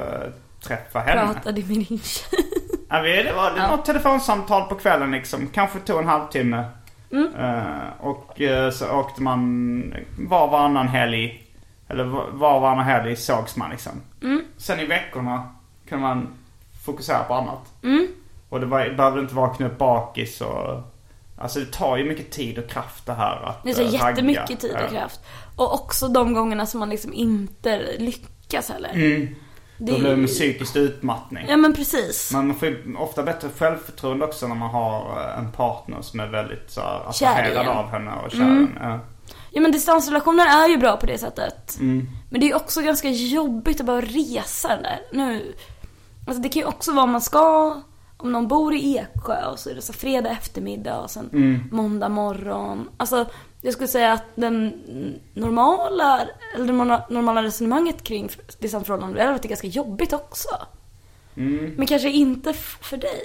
träffa henne. Pratade med din tjej. Ja, det var, var ett telefonsamtal på kvällen liksom. Kanske tog en halvtimme. Eh, och eh, så åkte man var varannan helg. Eller var varannan helg sågs man liksom. Sen i veckorna kunde man fokusera på annat. Och det var, behövde inte vakna upp bakis och... Alltså det tar ju mycket tid och kraft det här att Det tar eh, ragga. jättemycket tid och kraft. Och också de gångerna som man liksom inte lyckas heller. Mm. Det Då blir det med psykisk utmattning. Ja men precis. Men man får ju ofta bättre självförtroende också när man har eh, en partner som är väldigt så här, attraherad av henne och kär en. Ja. Ja men distansrelationer är ju bra på det sättet. Mm. Men det är ju också ganska jobbigt att bara resa den där. Nu. Alltså det kan ju också vara om man ska, om någon bor i Eksjö och så är det så fredag eftermiddag och sen Mm. måndag morgon. Alltså jag skulle säga att den normala, eller det norma- normala resonemanget kring distansförhållanden det är ganska jobbigt också. Mm. Men kanske inte för dig.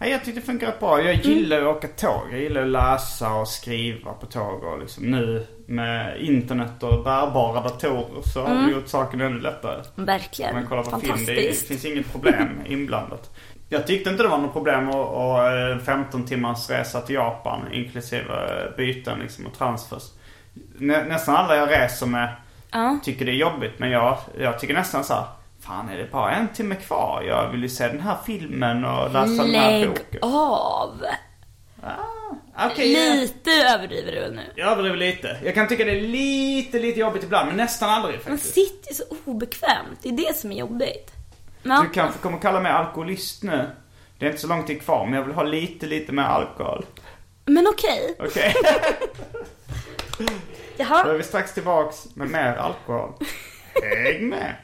Ja, jag tyckte det funkar bra. Jag gillar att åka tåg. Jag gillar att läsa och skriva på tåg. Och liksom nu med internet och bärbara datorer så har det gjort saken ännu lättare. Verkligen. Man kollar på film, det finns inget problem inblandat. Jag tyckte inte det var något problem att, att eh, 15 timmars resa till Japan inklusive eh, byten liksom och transfers. Nä, nästan alla jag reser med Ja. tycker det är jobbigt men jag, jag tycker nästan så här. Fan är det bara en timme kvar? Jag vill ju se den här filmen och läsa den här Lägg boken. av. Okej, jag, Lite överdriver du väl nu? jag överdriver lite. Jag kan tycka det är lite, lite jobbigt ibland men nästan aldrig Man faktiskt. sitter ju så obekvämt. Det är det som är jobbigt. Ja. Du kanske kommer kalla mig alkoholist nu. Det är inte så lång tid kvar men jag vill ha lite, lite mer alkohol. Men okej. Okej? Då Jaha. är vi strax tillbaks med mer alkohol. Häng med!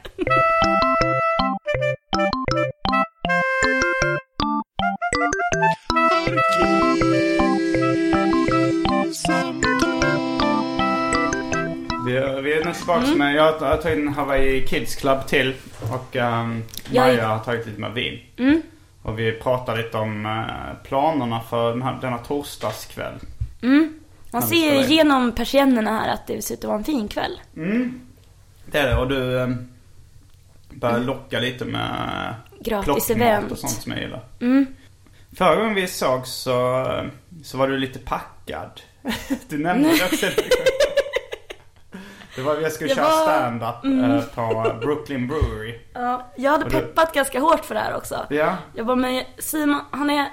Vi är, vi är nu tillbaks Mm. med, jag har jag har tagit en Hawaii Kids Club till och um, Jag Maja har tagit lite med vin. Mm. Och vi pratar lite om eh, planerna för den här, denna torsdagskväll. Man Ja, ser ju genom persiennerna här att det ser ut att vara en fin kväll. Det är det och du um, börjar locka lite med Gratis event. och sånt som jag gillar. Mm. Förra gången vi såg så, så var du lite packad. Du nämnde det också. Det var jag skulle Jag köra var- stand-up eh, på Brooklyn Brewery. Ja, jag hade Och du- peppat ganska hårt för det här också. Ja. Jag bara, men Simon, han är...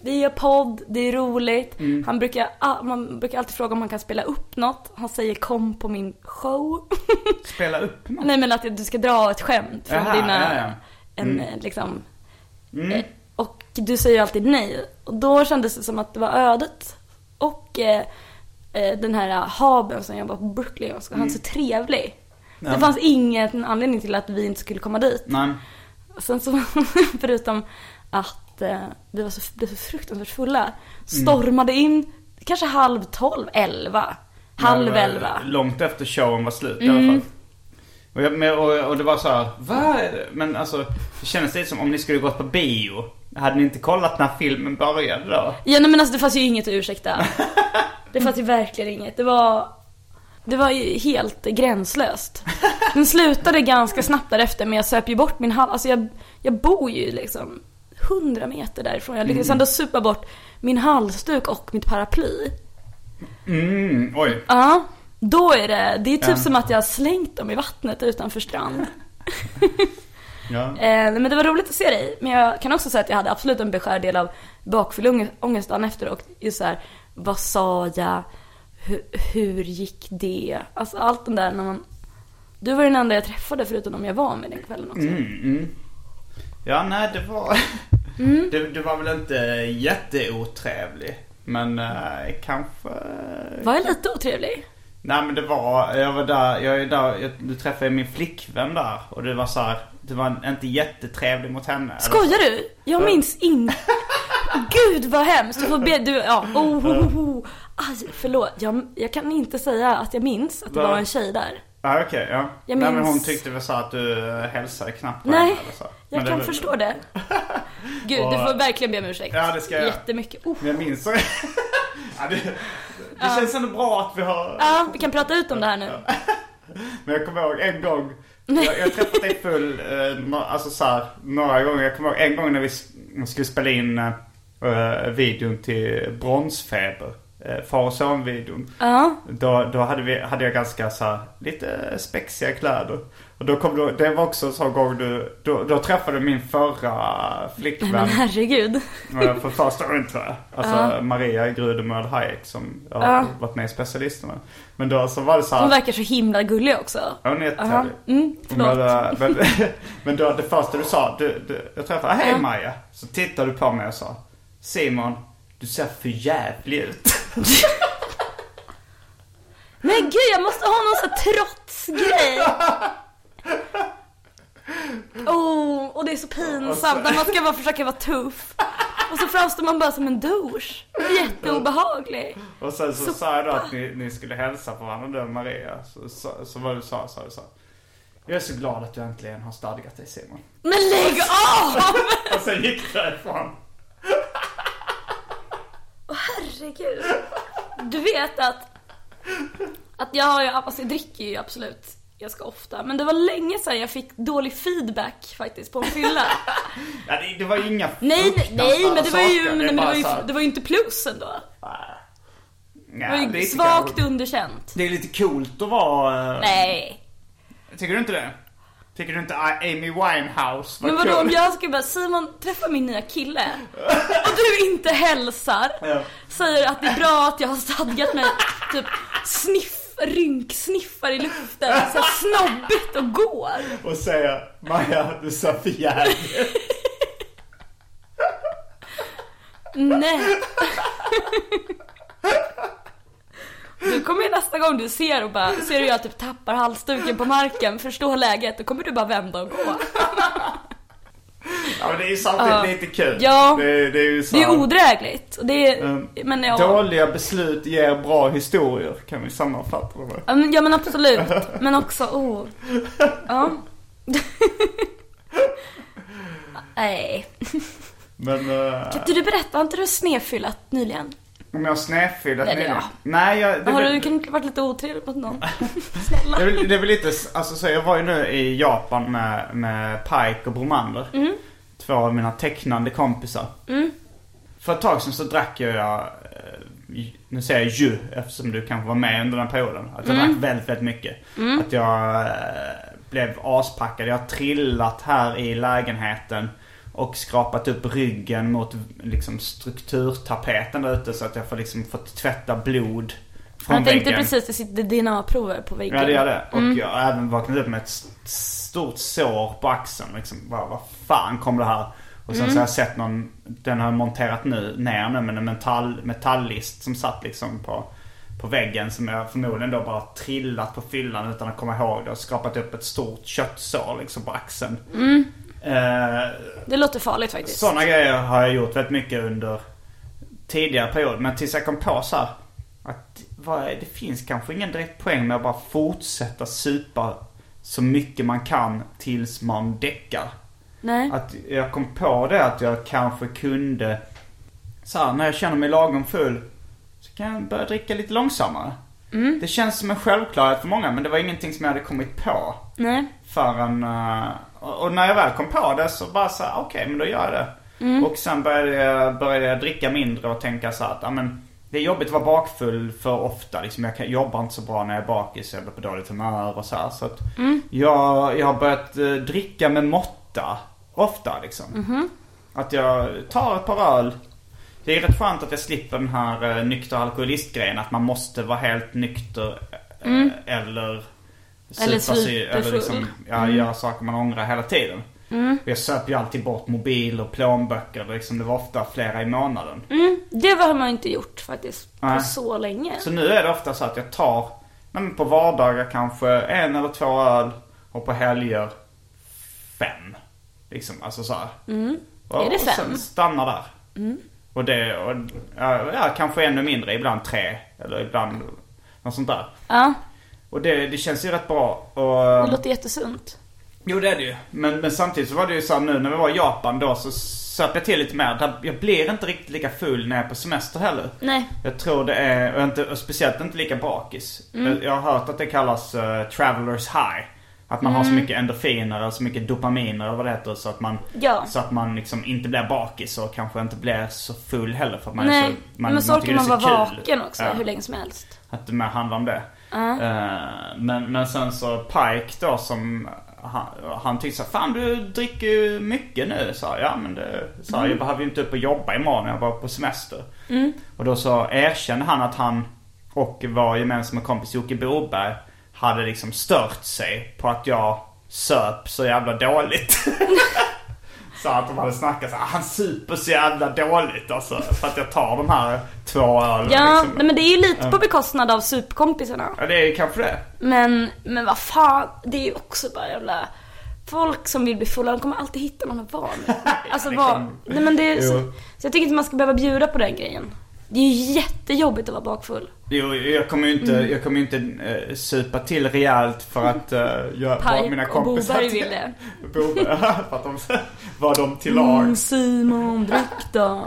Vi gör podd, det är roligt. Mm. Han brukar, ah, man brukar alltid fråga om han kan spela upp något. Han säger kom på min show. Spela upp något. Nej men att du ska dra ett skämt från Jaha, dina... ja, ja. En eh, liksom... Mm. Eh, och du säger alltid nej. Och då kändes det som att det var ödet. Och eh, den här Haben som jobbar på Brooklyn, och han är så trevlig. Mm. Ja. Det fanns ingen anledning till att vi inte skulle komma dit. Nej. Sen så, förutom att eh, vi var så, blev så fruktansvärt fulla, stormade in kanske halv tolv, elva. Halv var elva. Långt efter showen var slut i Mm. alla fall. Och, jag, och, och det var så här, vad är det? Men alltså, det kändes lite som om ni skulle gått på bio. Hade ni inte kollat när filmen började då? Ja nej, men alltså det fanns ju inget att ursäkta. Det fanns ju verkligen inget. Det var, det var ju helt gränslöst. Den slutade ganska snabbt därefter men jag söp ju bort min hals. Alltså jag, jag bor ju liksom 100 meter därifrån. Jag lyckades ändå supa bort min halsduk och mitt paraply. Mm, oj. Ja, då är det, det är typ Ja. som att jag har slängt dem i vattnet utanför strand. Ja. Eh, men det var roligt att se dig. Men jag kan också säga att jag hade absolut en beskärd del av bakfylleångest dagen efter. Och just så här, vad sa jag? Hur, hur gick det? Alltså allt den där när man... Du var den enda jag träffade förutom de jag var med den kvällen också. Mm, mm. Ja, nej det var... Mm. Det, det var väl inte jätteotrevlig. Men eh, kanske... Var jag lite otrevlig? Nej men det var, jag var där, jag är där, jag, du träffade min flickvän där. Och det var så här, det var inte jättetrevlig mot henne. Skojar du? Jag minns inte. Gud vad hemskt. Du får be, du, ja. Oh, oh, oh. Aj, förlåt. Jag, jag kan inte säga att jag minns att det Va? var en tjej där. Ja okej, ja. Jag Nej men minns- hon tyckte väl så att du eh, hälsade knappt på Nej, eller så. jag Men det kan var- förstå det. Gud, du får verkligen be om ursäkt. Ja, det ska jag. Jättemycket. Oh. Men jag minns ja, det, det känns ändå bra att vi har... Ja, vi kan prata ut om det här nu. Men jag kommer ihåg en gång. Jag, jag har träffat dig full, eh, alltså så här, några gånger. Jag kommer ihåg en gång när vi skulle spela in eh, videon till Bronsfeber. Eh, far och son-videon. Ja. Då, då hade, vi, hade jag ganska så här, lite spexiga kläder. Och då kom du, det var också en sån gång du, då, då träffade du min förra Men flickvän. herregud. eh, för första gången tror jag. Alltså Ja. Maria Grudemöd Hayek som jag har Ja. varit med i Specialisterna. Men då så var det så här. Hon verkar så himla gullig också. Ja, hon är Aha. jättetrevlig. Mm, förlåt. Men, eh, men, men då det första du sa, du, du, jag träffade, hej Ja. Maja. Så tittade du på mig och sa, Simon, du ser för jävlig ut. Men gud, jag måste ha någon sån här trotsgrej. Oh, och det är så pinsamt när man ska bara försöka vara tuff. Och så framstår man bara som en douche. Jätteobehaglig. Och sen så, Så- sa jag då att ni, ni skulle hälsa på varandra du och Maria. Så, så, så vad du sa, sa du så. Jag är så glad att du äntligen har stadgat dig Simon. Men lägg av! Och sen gick du därifrån. Herregud. Du vet att, att jag, har ju- alltså jag dricker ju absolut ganska ofta. Men det var länge sedan jag fick dålig feedback faktiskt på en fylla. Ja, det, det var ju inga nej, nej, nej, men det var ju, men, saker. men det, var ju, det var ju inte plus ändå. Ja, Det var ju det svagt underkänt. Det är lite coolt att vara... eh, Nej. Tycker du inte det? Tycker du inte Amy Winehouse var Men vadå cool? om jag ska bara, Simon träffa min nya kille och du inte hälsar, Ja. säger att det är bra att jag har stadgat mig, typ sniff, rynksniffar i luften, så snobbigt och går. Och säga Maja, du sa för jävligt. Nej. Du kommer ju nästa gång du ser och bara, ser hur jag typ tappar halsduken på marken, förstår läget, då kommer du bara vända och gå. Ja men det är ju samtidigt Ja. lite kul. Ja. Det, det är ju så Det är odrägligt. Det är, Mm. men ja. Dåliga beslut ger bra historier, kan vi sammanfatta det med. Ja men, ja men absolut. Men också, oh. Ja. Nej. Men uh, Kan inte du berätta, har inte du snedfyllat nyligen? Om jag har nyligen? ja. Nej, jag, det, Har du kan varit lite otrevlig mot någon? Snälla. det, är väl, det är väl lite, alltså så jag var ju nu i Japan med, med Pike och Bromander. Mm. Två av mina tecknande kompisar. För ett tag sedan så drack jag, eh, nu säger jag ju eftersom du kanske var med under den perioden. Att jag Mm. drack väldigt, väldigt mycket. Att jag eh, blev aspackad. Jag har trillat här i lägenheten och skrapat upp ryggen mot liksom strukturtapeten där ute så att jag får liksom fått tvätta blod från Jag tänkte väggen. precis, det sitter DNA-prover på väggen. Ja det gör det. Och jag har även vaknat upp med ett st- stort sår på axeln. Liksom, vad, vad fan kom det här? Och sen så har jag sett någon, den har jag monterat nu, ner nu med en metall, metalllist som satt liksom på, på väggen. Som jag förmodligen då bara trillat på fyllan utan att komma ihåg det. Och skapat upp ett stort köttsår liksom på axeln. Eh, Det låter farligt faktiskt. sådana grejer har jag gjort väldigt mycket under tidigare period. Men tills jag kom på så här, att vad, det finns kanske ingen direkt poäng med att bara fortsätta supa så mycket man kan tills man däckar. Nej. Att jag kom på det att jag kanske kunde, så här, när jag känner mig lagom full, så kan jag börja dricka lite långsammare. Det känns som en självklarhet för många men det var ingenting som jag hade kommit på Nej. förrän... eh, och och när jag väl kom på det så bara så okej men då gör jag det. Och sen började jag, började jag dricka mindre och tänka så att, men det är jobbigt att vara bakfull för ofta. Liksom, jag kan, jobbar inte så bra när jag är bakis. Jag blir på dåligt humör och så här. Så att jag, jag har börjat eh, dricka med måtta. Ofta liksom. Att jag tar ett par öl. Det är rätt skönt att jag slipper den här uh, nykter alkoholist-grejen. Att man måste vara helt nykter eh, eller Eller supa sig- superfull. Eller liksom, ja, göra saker man ångrar hela tiden. Jag söp ju alltid bort mobil och plånböcker. Liksom, det var ofta flera i månaden. Mm, det har man inte gjort faktiskt på Nej. så länge. Så nu är det ofta så att jag tar, nej, på vardagar kanske en eller två öl. Och på helger fem. Liksom, alltså så. Och, Mm. Är det och fem? Mm. sen stannar där. Och det, och, ja, kanske ännu mindre. Ibland tre. Eller ibland något sånt där. Ja, Och det, det känns ju rätt bra. Och, det låter jättesunt. Jo det är det ju. Men, men samtidigt så var det ju så nu när vi var i Japan då så söp jag till lite mer. Jag blir inte riktigt lika full när jag är på semester heller. Nej. Jag tror det är, och, inte, och speciellt inte lika bakis. Jag, jag har hört att det kallas uh, travelers high. Att man har så mycket endorfiner och så mycket dopaminer eller vad det heter. Så att man, Ja. så att man liksom inte blir bakis och kanske inte blir så full heller. För att man är Nej, så, man, men så orkar man är vara vaken också Ja. hur länge som helst. Att det mer handlar om det. Eh, men, men sen så Pike då som han, han tyckte så här, Fan du dricker ju mycket nu. Så jag, ja men det, så här, jag behöver ju inte upp och jobba imorgon. Jag var på semester. Och då så erkände han att han och vår gemensamma kompis Jocke Boberg hade liksom stört sig på att jag söp så jävla dåligt. Så att de hade snackat så här, han super så jävla dåligt alltså. För att jag tar de här två ölen Ja, liksom. nej, men det är ju lite på bekostnad av superkompisarna. Ja det är ju kanske det. Men, men vad fan, det är ju också bara jävla... Folk som vill bli fulla, de kommer alltid hitta någon att vara med. Alltså vad... Nej men det är så, så jag tycker inte man ska behöva bjuda på den grejen. Det är ju jättejobbigt att vara bakfull. Jo, jag kommer ju inte, Mm. jag kommer inte uh, supa till rejält för att uh, jag, vad mina och kompisar... Boberg ville. Boberg, för att de var de till Mm, lags. Simon, drick då.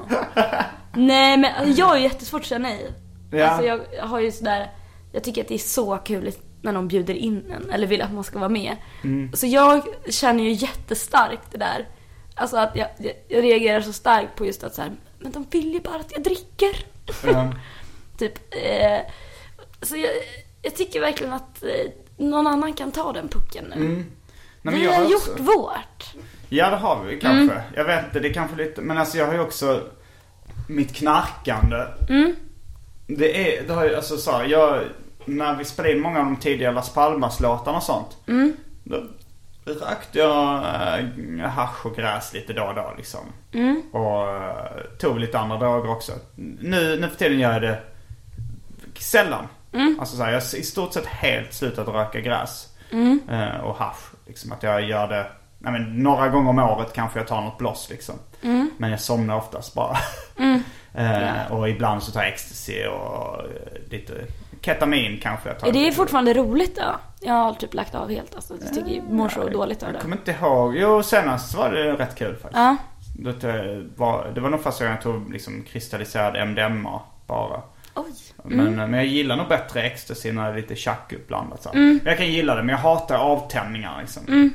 Nej men jag ju jättesvårt att säga nej. Ja. Alltså jag har ju sådär, jag tycker att det är så kul när någon bjuder in en eller vill att man ska vara med. Mm. Så jag känner ju jättestarkt det där. Alltså att jag, jag, jag reagerar så starkt på just att så här, men de vill ju bara att jag dricker. Ja. Typ. Eh, så jag, jag tycker verkligen att eh, någon annan kan ta den pucken nu. Mm. Nej, Vi jag har har gjort också- vårt. Ja det har vi kanske. Mm. Jag vet inte, det är kanske lite, men alltså jag har ju också mitt knarkande. Mm. Det är, det har ju, alltså så här, jag, när vi spelade in många av de tidiga Las Palmas-låtarna och sånt. Mm. Då rökte jag äh, hasch och gräs lite då och då liksom. Mm. Och äh, tog lite andra droger också. Nu, nu för tiden gör jag det sällan. Mm. Alltså så här, jag har i stort sett helt slutat röka gräs. Mm. Eh, och hasch. Liksom att jag gör det, nej men några gånger om året kanske jag tar något bloss liksom. Mm. Men jag somnar oftast bara. Mm. Eh, och ibland så tar jag ecstasy och eh, lite ketamin kanske jag tar. Är det fortfarande roligt då? Jag har typ lagt av helt alltså. Jag tycker jag mår så dåligt av Jag det. kommer inte ihåg. Jo, senast var det rätt kul faktiskt. Ja. Det var, det var nog första gången jag tog liksom kristalliserad MDMA bara. Oj. Men, Mm. men jag gillar nog bättre ecstasy när det är lite tjack uppblandat. Så. Mm. Men Jag kan gilla det men jag hatar avtändningar liksom. Mm.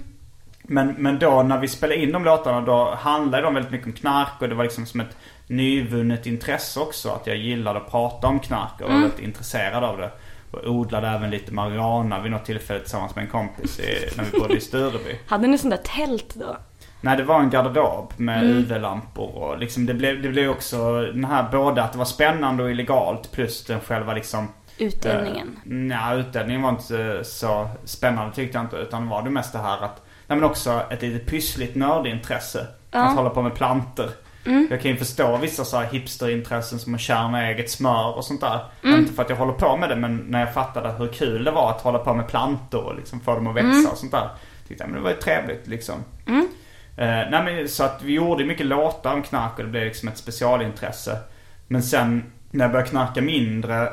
Men, men då när vi spelade in de låtarna då handlade de väldigt mycket om knark och det var liksom som ett nyvunnet intresse också. Att jag gillade att prata om knark och var Mm. väldigt intresserad av det. Och odlade även lite marijuana vid något tillfälle tillsammans med en kompis i, när vi bodde i Stureby. Hade ni sånt där tält då? Nej det var en garderob med Mm. UV-lampor och liksom det blev, det blev också den här både att det var spännande och illegalt plus den själva liksom Utdelningen. Eh, Nej, utdelningen var inte så spännande tyckte jag inte. Utan var det mest det här att, nej men också ett litet pyssligt nördintresse. Ja. Att hålla på med planter. Mm. Jag kan ju förstå vissa så här hipsterintressen som att kärna eget smör och sånt där. Mm. Inte för att jag håller på med det men när jag fattade hur kul det var att hålla på med plantor och liksom få dem att växa Mm. och sånt där. Tyckte jag men det var ju trevligt liksom. Mm. Eh, nej men så att vi gjorde mycket låtar om knark och det blev liksom ett specialintresse. Men sen när jag började knarka mindre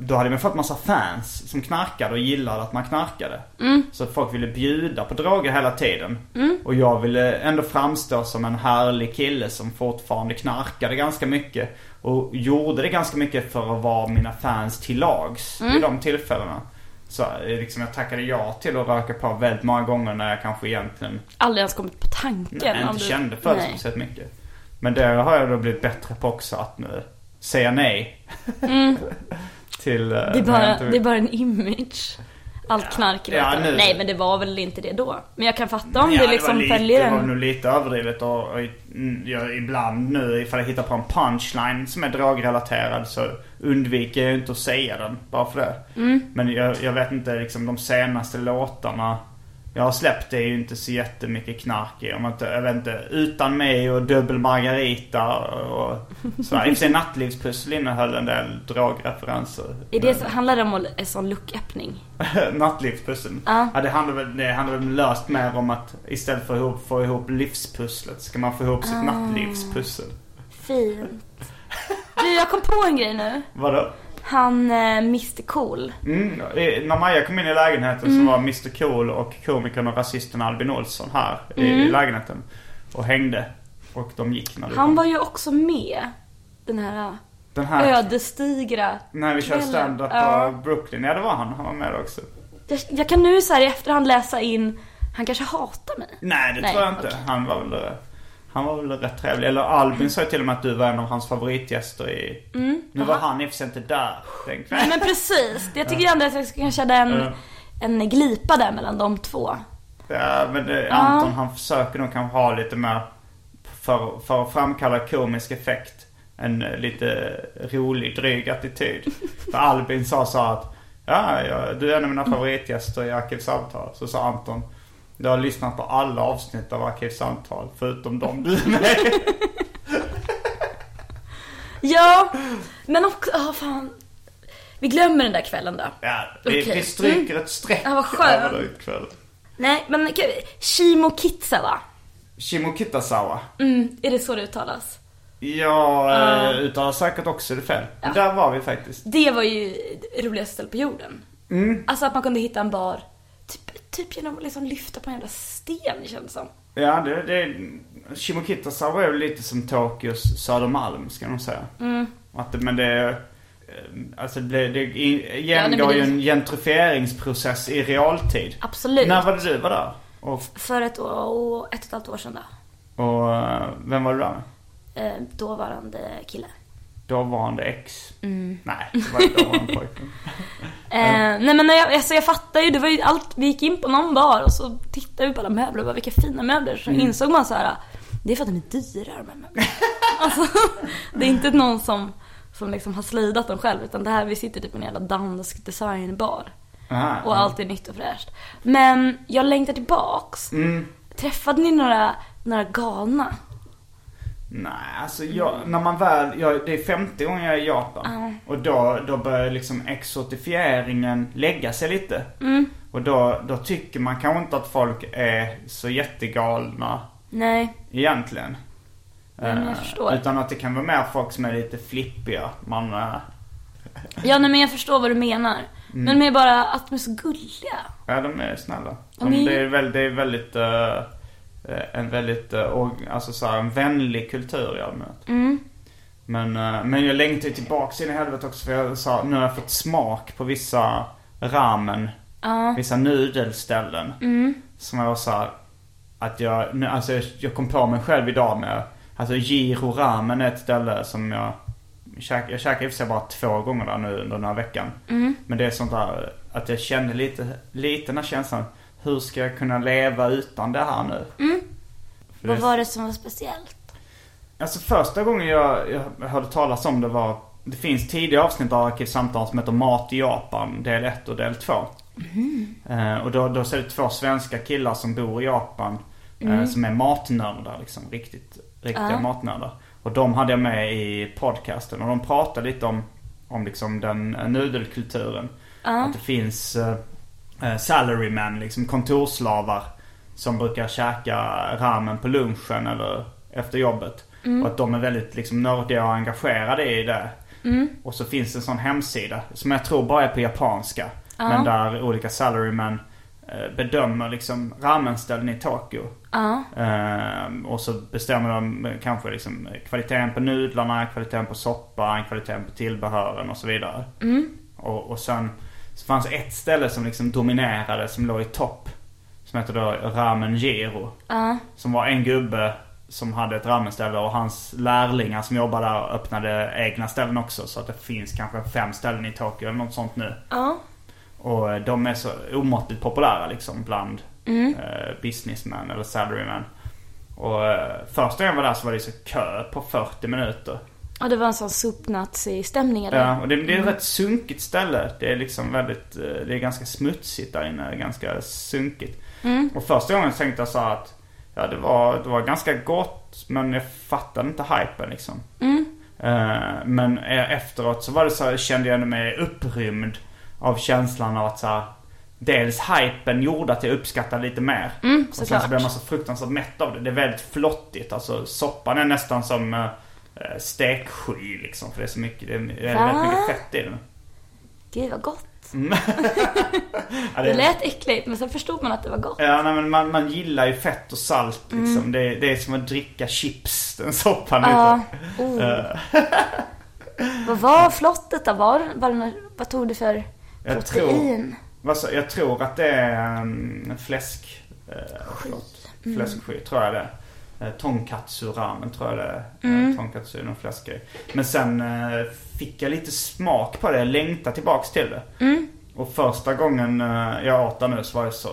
då hade man fått massa fans som knarkade och gillade att man knarkade. Mm. Så folk ville bjuda på droger hela tiden. Mm. Och jag ville ändå framstå som en härlig kille som fortfarande knarkade ganska mycket. Och gjorde det ganska mycket för att vara mina fans till lags Mm. vid de tillfällena. Så eh, liksom jag tackade ja till att röka på väldigt många gånger när jag kanske egentligen Aldrig ens kommit på tanken. nej, inte du- kände för det speciellt mycket. Men det har jag då blivit bättre på också att nu säga nej. Mm. till... eh, Det är, bara, inte- det är bara en image. Allt knark i Ja, nu- Nej men det var väl inte det då. Men jag kan fatta om Ja, det liksom följer Det var en. nog lite överdrivet och, och mm, jag, ibland nu ifall jag hittar på en punchline som är drogrelaterad så undviker jag inte att säga den bara för det. Mm. Men jag, jag vet inte liksom de senaste låtarna jag har släppt det ju inte så jättemycket knark i. Om inte, jag vet inte, Utan mig och Dubbel Margarita och sådär. I och för sig Nattlivspussel innehöll en del drogreferenser. Är det, så- handlar det om en sån lucköppning? Nattlivspusseln. Ja. Ja, det handlar väl, det handlar väl löst mer om att istället för att ihop, få ihop livspusslet ska man få ihop sitt Ah. nattlivspussel. Fint. Du, jag kom på en grej nu. Vadå? Han eh, Mr Cool. Mm, i- när Maja kom in i lägenheten Mm. så var Mr Cool och komikern och rasisten Albin Olsson här i, Mm. i lägenheten. Och hängde. Och de gick när du Han kom. var ju också med. Den här, Den här, ödesdigra när vi körde stand-up Ja. på Brooklyn. Ja det var han, han var med också. Jag, jag kan nu så i efterhand läsa in, han kanske hatar mig. Nej det Nej, tror jag inte. okej. Han var väl han var väl rätt trevlig. Eller Albin sa ju till och med att du var en av hans favoritgäster i... Mm. Nu var han i och för sig inte där den Nej kvällen. men precis. Jag tycker ju ändå att jag kanske hade en, Ja. en glipa där mellan de två. Ja, men Ja. Anton han försöker nog kanske ha lite mer för, för att framkalla komisk effekt. En lite rolig, dryg attityd. För Albin sa så att ja, ja, du är en av mina favoritgäster i Arkivsamtal. Så sa Anton du har lyssnat på alla avsnitt av Arkivsamtal förutom de du är med i." Ja, men också, ja fan. Vi glömmer den där kvällen då. Ja, vi, Okej. vi stryker Mm. ett streck Ja, vad skönt. över den kvällen. Nej, men Shimo Kitsa va? Shimo Kitasawa. Mm, är det så det uttalas? Ja, uh. Utan har säkert också det fel. Ja. Där var vi faktiskt. Det var ju det roligaste stället på jorden. Mm. Alltså att man kunde hitta en bar typ, typ genom att liksom lyfta på en jävla sten känns som. Ja, det, det Shimokitasawa var ju lite som Tokyos Södermalm ska man säga. Mm. Att det, men det, alltså det, det genomgår ju en gentrifieringsprocess i realtid. Absolut. När var det du var där? Och, För ett år, ett och ett halvt år sedan då. och eh, vem var du där med? Eh, dåvarande kille. Dåvarande ex? Mm. Nej, det var dåvarande pojkvän. Eh, nej men när jag, alltså jag fattar ju, det var ju allt, vi gick in på någon bar och så tittade vi på alla möbler och bara vilka fina möbler. Så Mm. insåg man så här, det är för att de är dyra de här möblerna. alltså, det är inte någon som, som liksom har slidat dem själv utan det här, vi sitter typ i en jävla dansk designbar. Aha, Och allt är nytt och fräscht. Men jag längtar tillbaks. Mm. Träffade ni några, några galna? Nej, alltså jag, när man väl, jag, det är 50 gånger jag är i Japan. Och då, då börjar liksom exotifieringen lägga sig lite. Mm. Och då, då tycker man kanske inte att folk är så jättegalna Nej. egentligen. Men jag Eh, förstår. Utan att det kan vara mer folk som är lite flippiga. Man, eh, Ja nej, men jag förstår vad du menar. Mm. Men mer bara att de är så gulliga. ja de är snälla. Ja, De, ni- det är väldigt, det är väldigt eh, en väldigt, uh, och, alltså så här, en vänlig kultur i allmänhet. Mm. Men, eh, men jag längtar ju tillbaks in i helvete också för jag sa, nu har jag fått smak på vissa ramen. Ja. Vissa nudelställen. Mm. Som jag var så här, att jag, nu- alltså jag, jag kom på mig själv idag med, alltså Giro Ramen är ett ställe som jag käk, jag käkade i och för sig bara två gånger där nu under den här veckan. Mm. Men det är sånt där att jag kände lite, lite den här känslan, hur ska jag kunna leva utan det här nu? Mm. För Vad det- var det som var speciellt? Alltså första gången jag, jag hörde talas om det var Det finns tidiga avsnitt av Arkivsamtal som heter Mat i Japan, del 1 och del 2. Eh, och då, då så är det två svenska killar som bor i Japan. Eh, som är matnördar liksom. Riktigt, riktiga Ja. matnördar. Och de hade jag med i podcasten. Och de pratade lite om, om liksom den nudelkulturen. Att det finns eh, salarymen, liksom kontorsslavar. Som brukar käka ramen på lunchen eller efter jobbet. Och att de är väldigt liksom nördiga och engagerade i det. Och så finns det en sån hemsida som jag tror bara är på japanska. Men där olika salarymen eh, bedömer liksom ramenställen i Tokyo. Ja. Eh, och så bestämmer de eh, kanske liksom kvaliteten på nudlarna, kvaliteten på soppan, kvaliteten på tillbehören och så vidare. Och, och sen så fanns ett ställe som liksom dominerade, som låg i topp. Som heter då Ramen Giro. Ja. Som var en gubbe som hade ett ramenställe och hans lärlingar som jobbade där öppnade egna ställen också. Så att det finns kanske fem ställen i Tokyo eller något sånt nu. Ja. Och eh, de är så omåttligt populära liksom bland eh, businessmen eller salarymen. Och eh, första gången jag var där så var det så kö på 40 minuter. Och det var en sån sopnazi-stämning eller? Ja, och det, det är ett rätt sunkigt ställe. Det är liksom väldigt, eh, det är ganska smutsigt där inne, ganska sunkigt. Och första gången tänkte jag så att, ja det var, det var ganska gott men jag fattade inte hypen liksom. Eh, men eh, efteråt så var det så här, kände jag mig upprymd av känslan av att så här, Dels hypen gjorde att jag uppskattade lite mer. och sen så blev man så fruktansvärt mätt av det. Det är väldigt flottigt. Alltså soppan är nästan som uh, steksky liksom. För det är så mycket, det är, det är Va? väldigt mycket fett i den. Gud vad gott. Ja, Det lät äckligt men sen förstod man att det var gott. Ja, nej, men man, man gillar ju fett och salt liksom. Det, det är som att dricka chips, den soppan Ja. Oh. Eh, Vad var flottet då? Var, var det, vad tog du för Jag tror- protein? vad sa- jag tror att det är um, fläsk... Uh, förlåt. Fläsksky, tror jag det är. Uh, tonkatsu ramen tror jag det är. Mm. tonkatsu är någon fläskgrej. Men sen eh, fick jag lite smak på det. Jag längtade tillbaks till det. Och första gången eh, jag åt det nu så var det så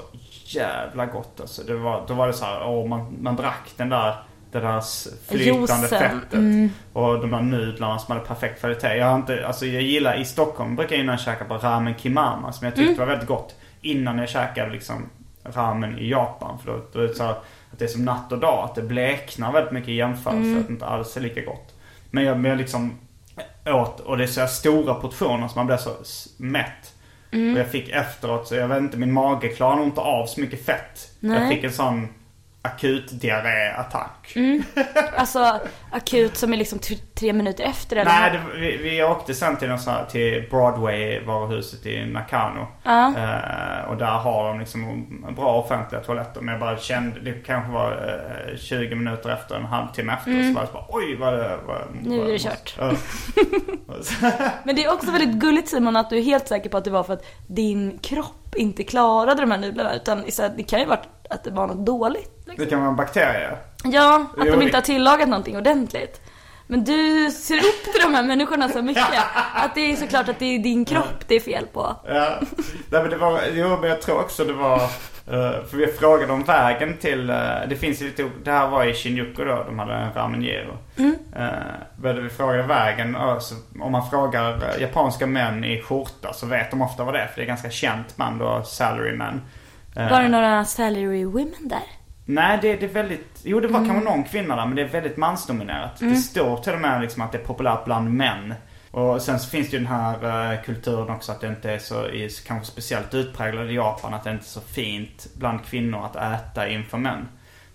jävla gott alltså. Det var, då var det så här, åh, man, man drack den där, det där flytande Juicen, fettet. Och de där nudlarna som hade perfekt kvalitet. Jag har inte, alltså jag gillar, i Stockholm brukar jag innan käka på ramen kimama som jag tyckte var väldigt gott. Innan jag käkade liksom ramen i Japan. För då, då så att det är som natt och dag. Att det bleknar väldigt mycket i jämförelse. Att det inte alls är lika gott. Men jag, men jag liksom åt, och det är så här stora portioner så man blir så mätt. Och jag fick efteråt, så jag vet inte, min mage klarar nog inte av så mycket fett. Jag Nej. fick en sån akut diarréattack. Alltså akut som är liksom tre minuter efter eller? Nej, det, vi, vi åkte sen till, här, till Broadway-varuhuset i Nakano. Ja. Eh, och där har de liksom bra offentliga toaletter. Men jag bara kände, det kanske var eh, 20 minuter efter, en halvtimme efter. Så var det bara, oj vad det... Mm. Nu är det kört. Men det är också väldigt gulligt Simon att du är helt säker på att det var för att din kropp inte klarade de här nudlarna. Utan istället, det kan ju varit att det var något dåligt. Liksom. det kan vara en bakterie. Ja, att de inte har tillagat någonting ordentligt. Men du ser upp till de här människorna så mycket. Att det är såklart att det är din kropp det är fel på. Ja, Nej, men det var, jo men jag tror också det var, för vi frågade om vägen till, eh, det finns lite, det här var i Shinjuku då, de hade en ramen gyro. Mm. Uh, vi frågade vägen, om man frågar eh, japanska män i skjorta så vet de ofta vad det är, för det är ganska känt band då, salarymen. Eh, Var det några salary women där? Nej, det, det är väldigt... Jo, det var Mm. kanske någon kvinna där, men det är väldigt mansdominerat. Det står till och med liksom att det är populärt bland män. Och sen så finns det ju den här eh, kulturen också att det inte är så, i, kanske speciellt utpräglad i Japan, att det inte är så fint bland kvinnor att äta inför män.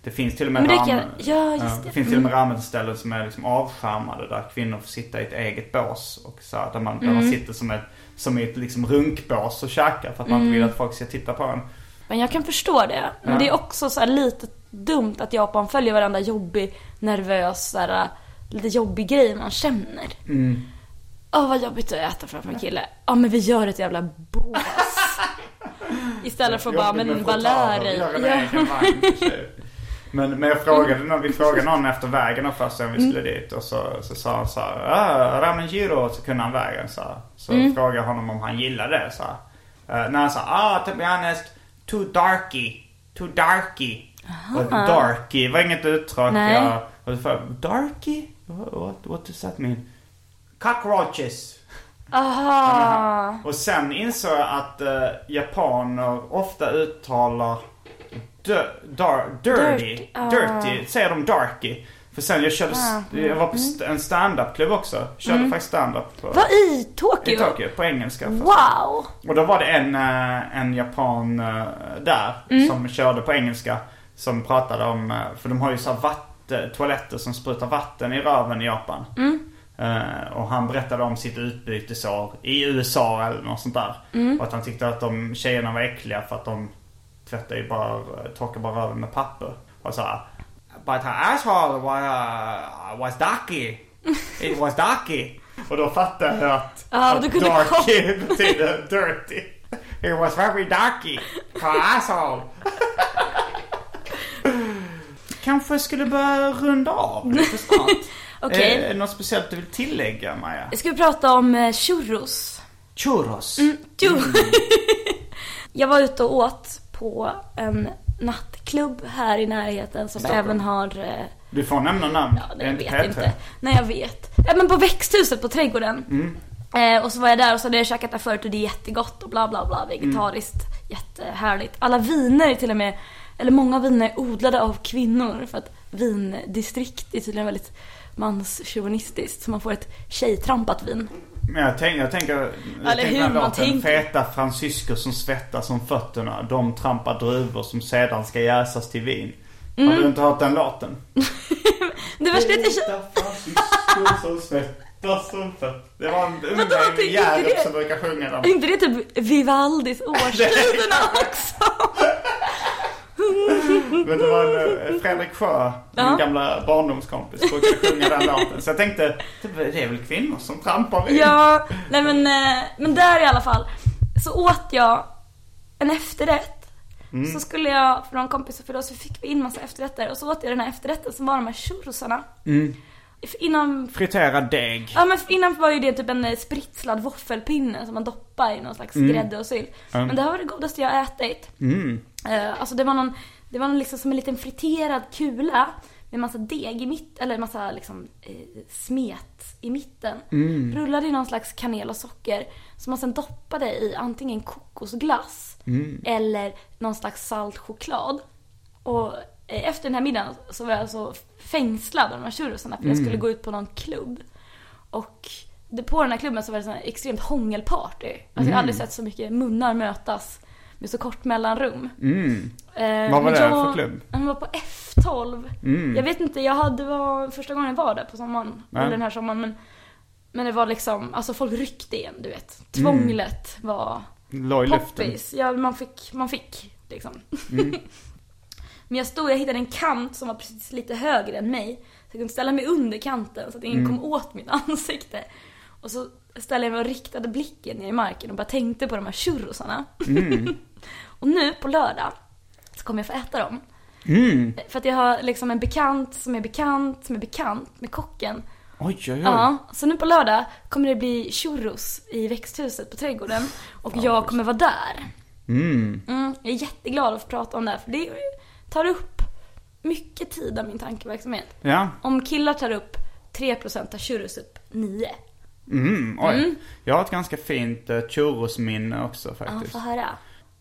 Det finns till och med ramen, kan- ja, det. det finns till och med ramenställen som är liksom avskärmade där kvinnor får sitta i ett eget bås. Och så här, där, man, där Mm. man sitter som ett, som i ett liksom runkbås och käkar för att man inte vill att folk ska titta på en. Men jag kan förstå det. Men Ja. det är också så här lite dumt att Japan följer varenda jobbig, nervös, så här, lite jobbig grej man känner. Mm. Åh vad jobbigt att äta framför en kille. Ja men vi gör ett jävla bås. Istället för att bara, men en Ja. Men, men jag frågade, någon, vi frågade någon efter vägen då första gången vi Mm. skulle dit. Och så, så sa han så här, ah, ramen gyro, så kunde han vägen. Så, så Mm. frågade jag honom om han gillade det. Så, uh, när han sa, ah to be honest, too darky, too darky. Och darky var inget uttryck. Nej. Jag, och så darky? What, what does that mean? Cockroaches. Aha. Och sen insåg jag att eh, japaner ofta uttalar dar, dirty, Dirty, ah. dirty, säger de darky. För sen jag körde, Ah. jag var på st- en stand-up-klubb också. Körde faktiskt stand-up Vad i Tokyo? i Tokyo, på engelska. först. Wow! Och då var det en, eh, en japan eh, där Mm. som körde på engelska. Som pratade om, för de har ju så vatten, toaletter som sprutar vatten i röven i Japan. Mm. Eh, och han berättade om sitt utbytesår i USA eller något sånt där. Mm. Och att han tyckte att de tjejerna var äckliga för att de tvättar ju bara, torkar bara röven med papper. Och så här, But her asshole was, uh, was darky. It was darky. Och då fattade jag att, Ja, att darky betyder dirty. It was very darky. Her asshole. Kanske skulle börja runda av lite snart. Okej. Är det något speciellt du vill tillägga Maja? Ska vi prata om eh, churros? Churros. Jo. jag var ute och åt på en nattklubb här i närheten som Stockholm. även har... eh, Du får nämna namn. Ja, Det jag vet P3. inte. Nej, jag vet. Ja, men på växthuset på trädgården. Eh, och så var jag där och så hade jag käkat där förut och det är jättegott och bla bla bla. Vegetariskt. Jättehärligt. Alla viner är till och med, eller många viner är odlade av kvinnor. För att vindistrikt är tydligen väldigt manschauvinistiskt. Så man får ett tjejtrampat vin. Men jag, tänk, jag tänker... Jag Eller tänker hur den man låten, tänker. Feta fransyskor som svettas om fötterna. De trampar druvor som sedan ska jäsas till vin. Har Mm. du inte hört den låten? Det värsta är att jag Feta fransyskor som svettas om fötterna. Det var en Vadå, ung det är inte Hjärup som brukar sjunga dem. Är inte det typ Vivaldis årstiderna också? Men det var en, Fredrik Sjö, min Ja. gamla barndomskompis, brukade sjunga den låten. Så jag tänkte, det är väl kvinnor som trampar vin? Ja, nej men, eh, men där i alla fall så åt jag en efterrätt. Så skulle jag, för någon kompis för då så fick vi in massa efterrätter och så åt jag den här efterrätten som var de här churrosarna. Innan, Friterad deg. ja men innan var ju det typ en eh, spritslad våffelpinne som man doppar i någon slags grädde och sylt. Men det här var det godaste jag ätit. Eh, alltså det var någon, det var liksom som en liten friterad kula med massa deg i mitten, eller massa liksom eh, smet i mitten. Rullade i någon slags kanel och socker. Som man sen doppade i antingen kokosglass eller någon slags salt choklad. Och eh, efter den här middagen så var jag alltså fängslad av de här churrosarna för jag skulle gå ut på någon klubb. Och det, på den här klubben så var det här extremt hångelparty. Alltså jag har aldrig sett så mycket munnar mötas med så kort mellanrum. Mm. Eh, Vad var det jag, för klubb? Den var på F12. Mm. Jag vet inte, jag hade, det var första gången jag var där på sommaren. Ja. Eller den här sommaren. Men, men det var liksom, alltså folk ryckte igen, du vet. Mm. Tvånglet var Låg i luften. poppis. Ja, man fick, man fick liksom. Mm. men jag stod, jag hittade en kant som var precis lite högre än mig. Så jag kunde ställa mig under kanten så att ingen Mm. kom åt mitt ansikte. Och så ställde jag mig och riktade blicken ner i marken och bara tänkte på de här churrosarna. Mm. och nu på lördag så kommer jag få äta dem. Mm. För att jag har liksom en bekant som är bekant som är bekant med kocken. Oj, oj, oj. Ja, så nu på lördag kommer det bli churros i växthuset på trädgården. Och jag kommer vara där. Mm. Mm, jag är jätteglad att få prata om det här för det tar upp mycket tid av min tankeverksamhet. Ja. Om killar tar upp 3% tar churros upp 9. Mm, oj. Mm. Jag har ett ganska fint uh, churrosminne också Ja, faktiskt. få höra.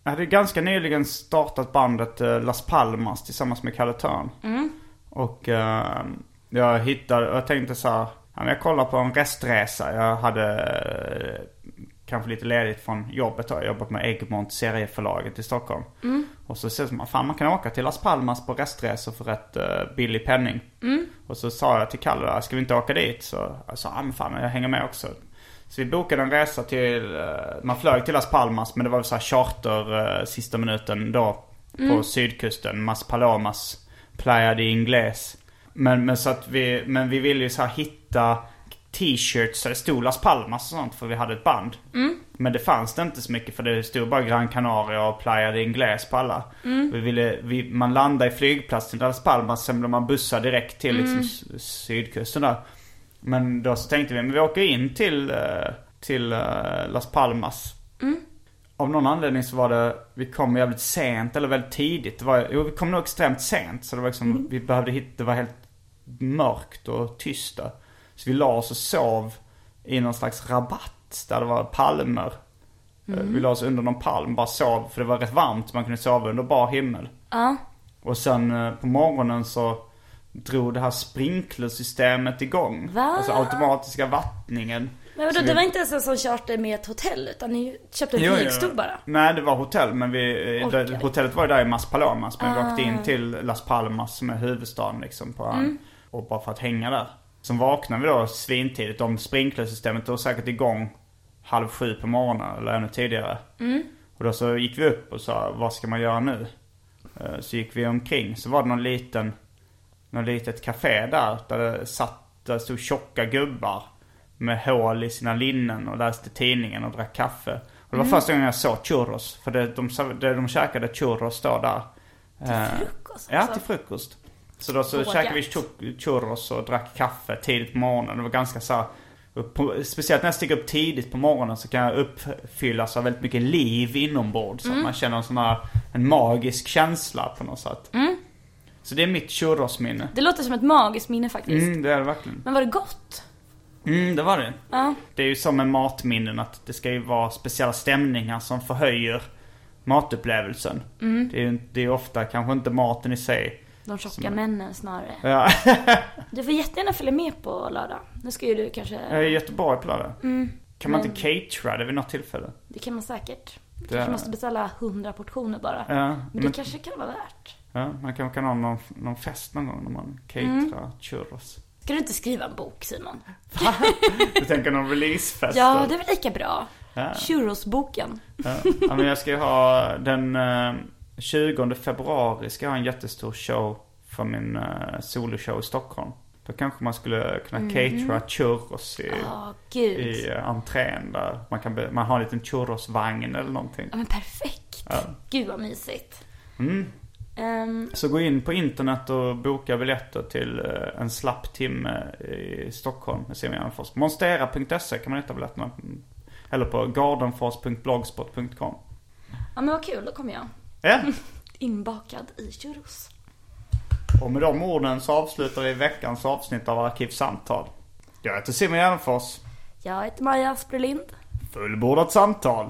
Jag hade ganska nyligen startat bandet eh, Las Palmas tillsammans med Kalle Törn. Mm. Och eh, jag hittade, jag tänkte så här, ja, jag kollar på en restresa. Jag hade kanske lite ledigt från jobbet. Jag har jobbat med Egmont serieförlaget i Stockholm. Och så ses man, fan man kan åka till Las Palmas på restresor för rätt uh, billig penning. Och så sa jag till Kalle, ska vi inte åka dit? Så jag sa, ja men fan jag hänger med också. Så vi bokade en resa till, eh, man flög till Las Palmas men det var så här charter eh, sista minuten då. På sydkusten, Mas Palomas, Playa de Ingles. Men, men så att vi, men vi ville ju så hitta t-shirts där det stod Las Palmas och sånt för vi hade ett band. Men det fanns det inte så mycket för det stod bara Gran Canaria och Playa de Ingles på alla. Vi ville, vi, man landade i flygplatsen Las Palmas, sen blev man bussad direkt till liksom, s- sydkusten där. Men då så tänkte vi, men vi åker in till, eh, till eh, Las Palmas. Av någon anledning så var det, vi kom jävligt sent eller väldigt tidigt. Det var, jo vi kom nog extremt sent så det var liksom, vi behövde hitta, det var helt mörkt och tyst där. Så vi la oss och sov i någon slags rabatt där det var palmer. Eh, Vi la oss under någon palm, bara sov för det var rätt varmt. Man kunde sova under bar himmel. Ja. Och sen eh, på morgonen så drog det här sprinklersystemet igång. Va? Alltså automatiska vattningen. Men vadå, det vi- var inte ens en sån charter med ett hotell utan ni köpte en flygstol bara? Nej, det var hotell men vi, eh, det, hotellet var ju där i Mas Palomas. Men vi åkte Ah. in till Las Palmas som är huvudstaden liksom på. Mm. Och bara för att hänga där. Sen vaknade vi då svintidigt. Om sprinklersystemet var säkert igång halv sju på morgonen eller ännu tidigare. Mm. Och då så gick vi upp och sa, vad ska man göra nu? Eh, Så gick vi omkring. Så var det någon liten, någon litet café där. Där det satt, där det stod tjocka gubbar. Med hål i sina linnen och läste tidningen och drack kaffe. Och det var första gången jag såg churros. För det, de, det, de käkade churros då där. Till frukost, Ja, alltså? till frukost. Så då så Vågat. käkade vi chur- churros och drack kaffe tidigt på morgonen. Det var ganska så här, på, Speciellt när jag stiger upp tidigt på morgonen så kan jag uppfyllas av väldigt mycket liv inombords. Så att man känner en sån här, en magisk känsla på något sätt. Så det är mitt churrosminne. Det låter som ett magiskt minne faktiskt. Mm, det är det verkligen. Men var det gott? Mm, det var det. Ja. Det är ju som med matminnen att det ska ju vara speciella stämningar som förhöjer matupplevelsen. Det är ju det är ofta kanske inte maten i sig. De tjocka männen snarare. Ja, Du får jättegärna följa med på lördag. Nu ska ju du kanske... jag är i Göteborg på lördag. Kan man men- inte catera det vid något tillfälle? Det kan man säkert. Du Det- kanske måste beställa 100 portioner bara. Ja, Men det men, kanske kan vara värt. ja, man kanske kan ha någon, någon fest någon gång när man caterar churros. Ska du inte skriva en bok Simon? Du tänker någon releasefest? Ja, det är väl lika bra. Ja. Churrosboken. Ja. ja, men jag ska ju ha den eh, 20 februari ska jag ha en jättestor show för min uh, soloshow i Stockholm. Då kanske man skulle kunna catera churros i, gud. i uh, entrén där. Man, kan man har en liten churrosvagn eller någonting. Ja, men perfekt. Ja. Gud vad mysigt. Mm. Ehm, Så gå in på internet och boka biljetter till eh, en slapp timme i Stockholm med Simon Gärdenfors. Monstera.se kan man hitta biljetterna. Eller på gardenfors.blogspot.com. ja men vad kul, då kommer jag. Ja. Inbakad i churros. Och med de orden så avslutar vi veckans avsnitt av Arkivsamtal. Jag heter Simon Gärdenfors. Jag heter Maja Asperlind. Fullbordat samtal.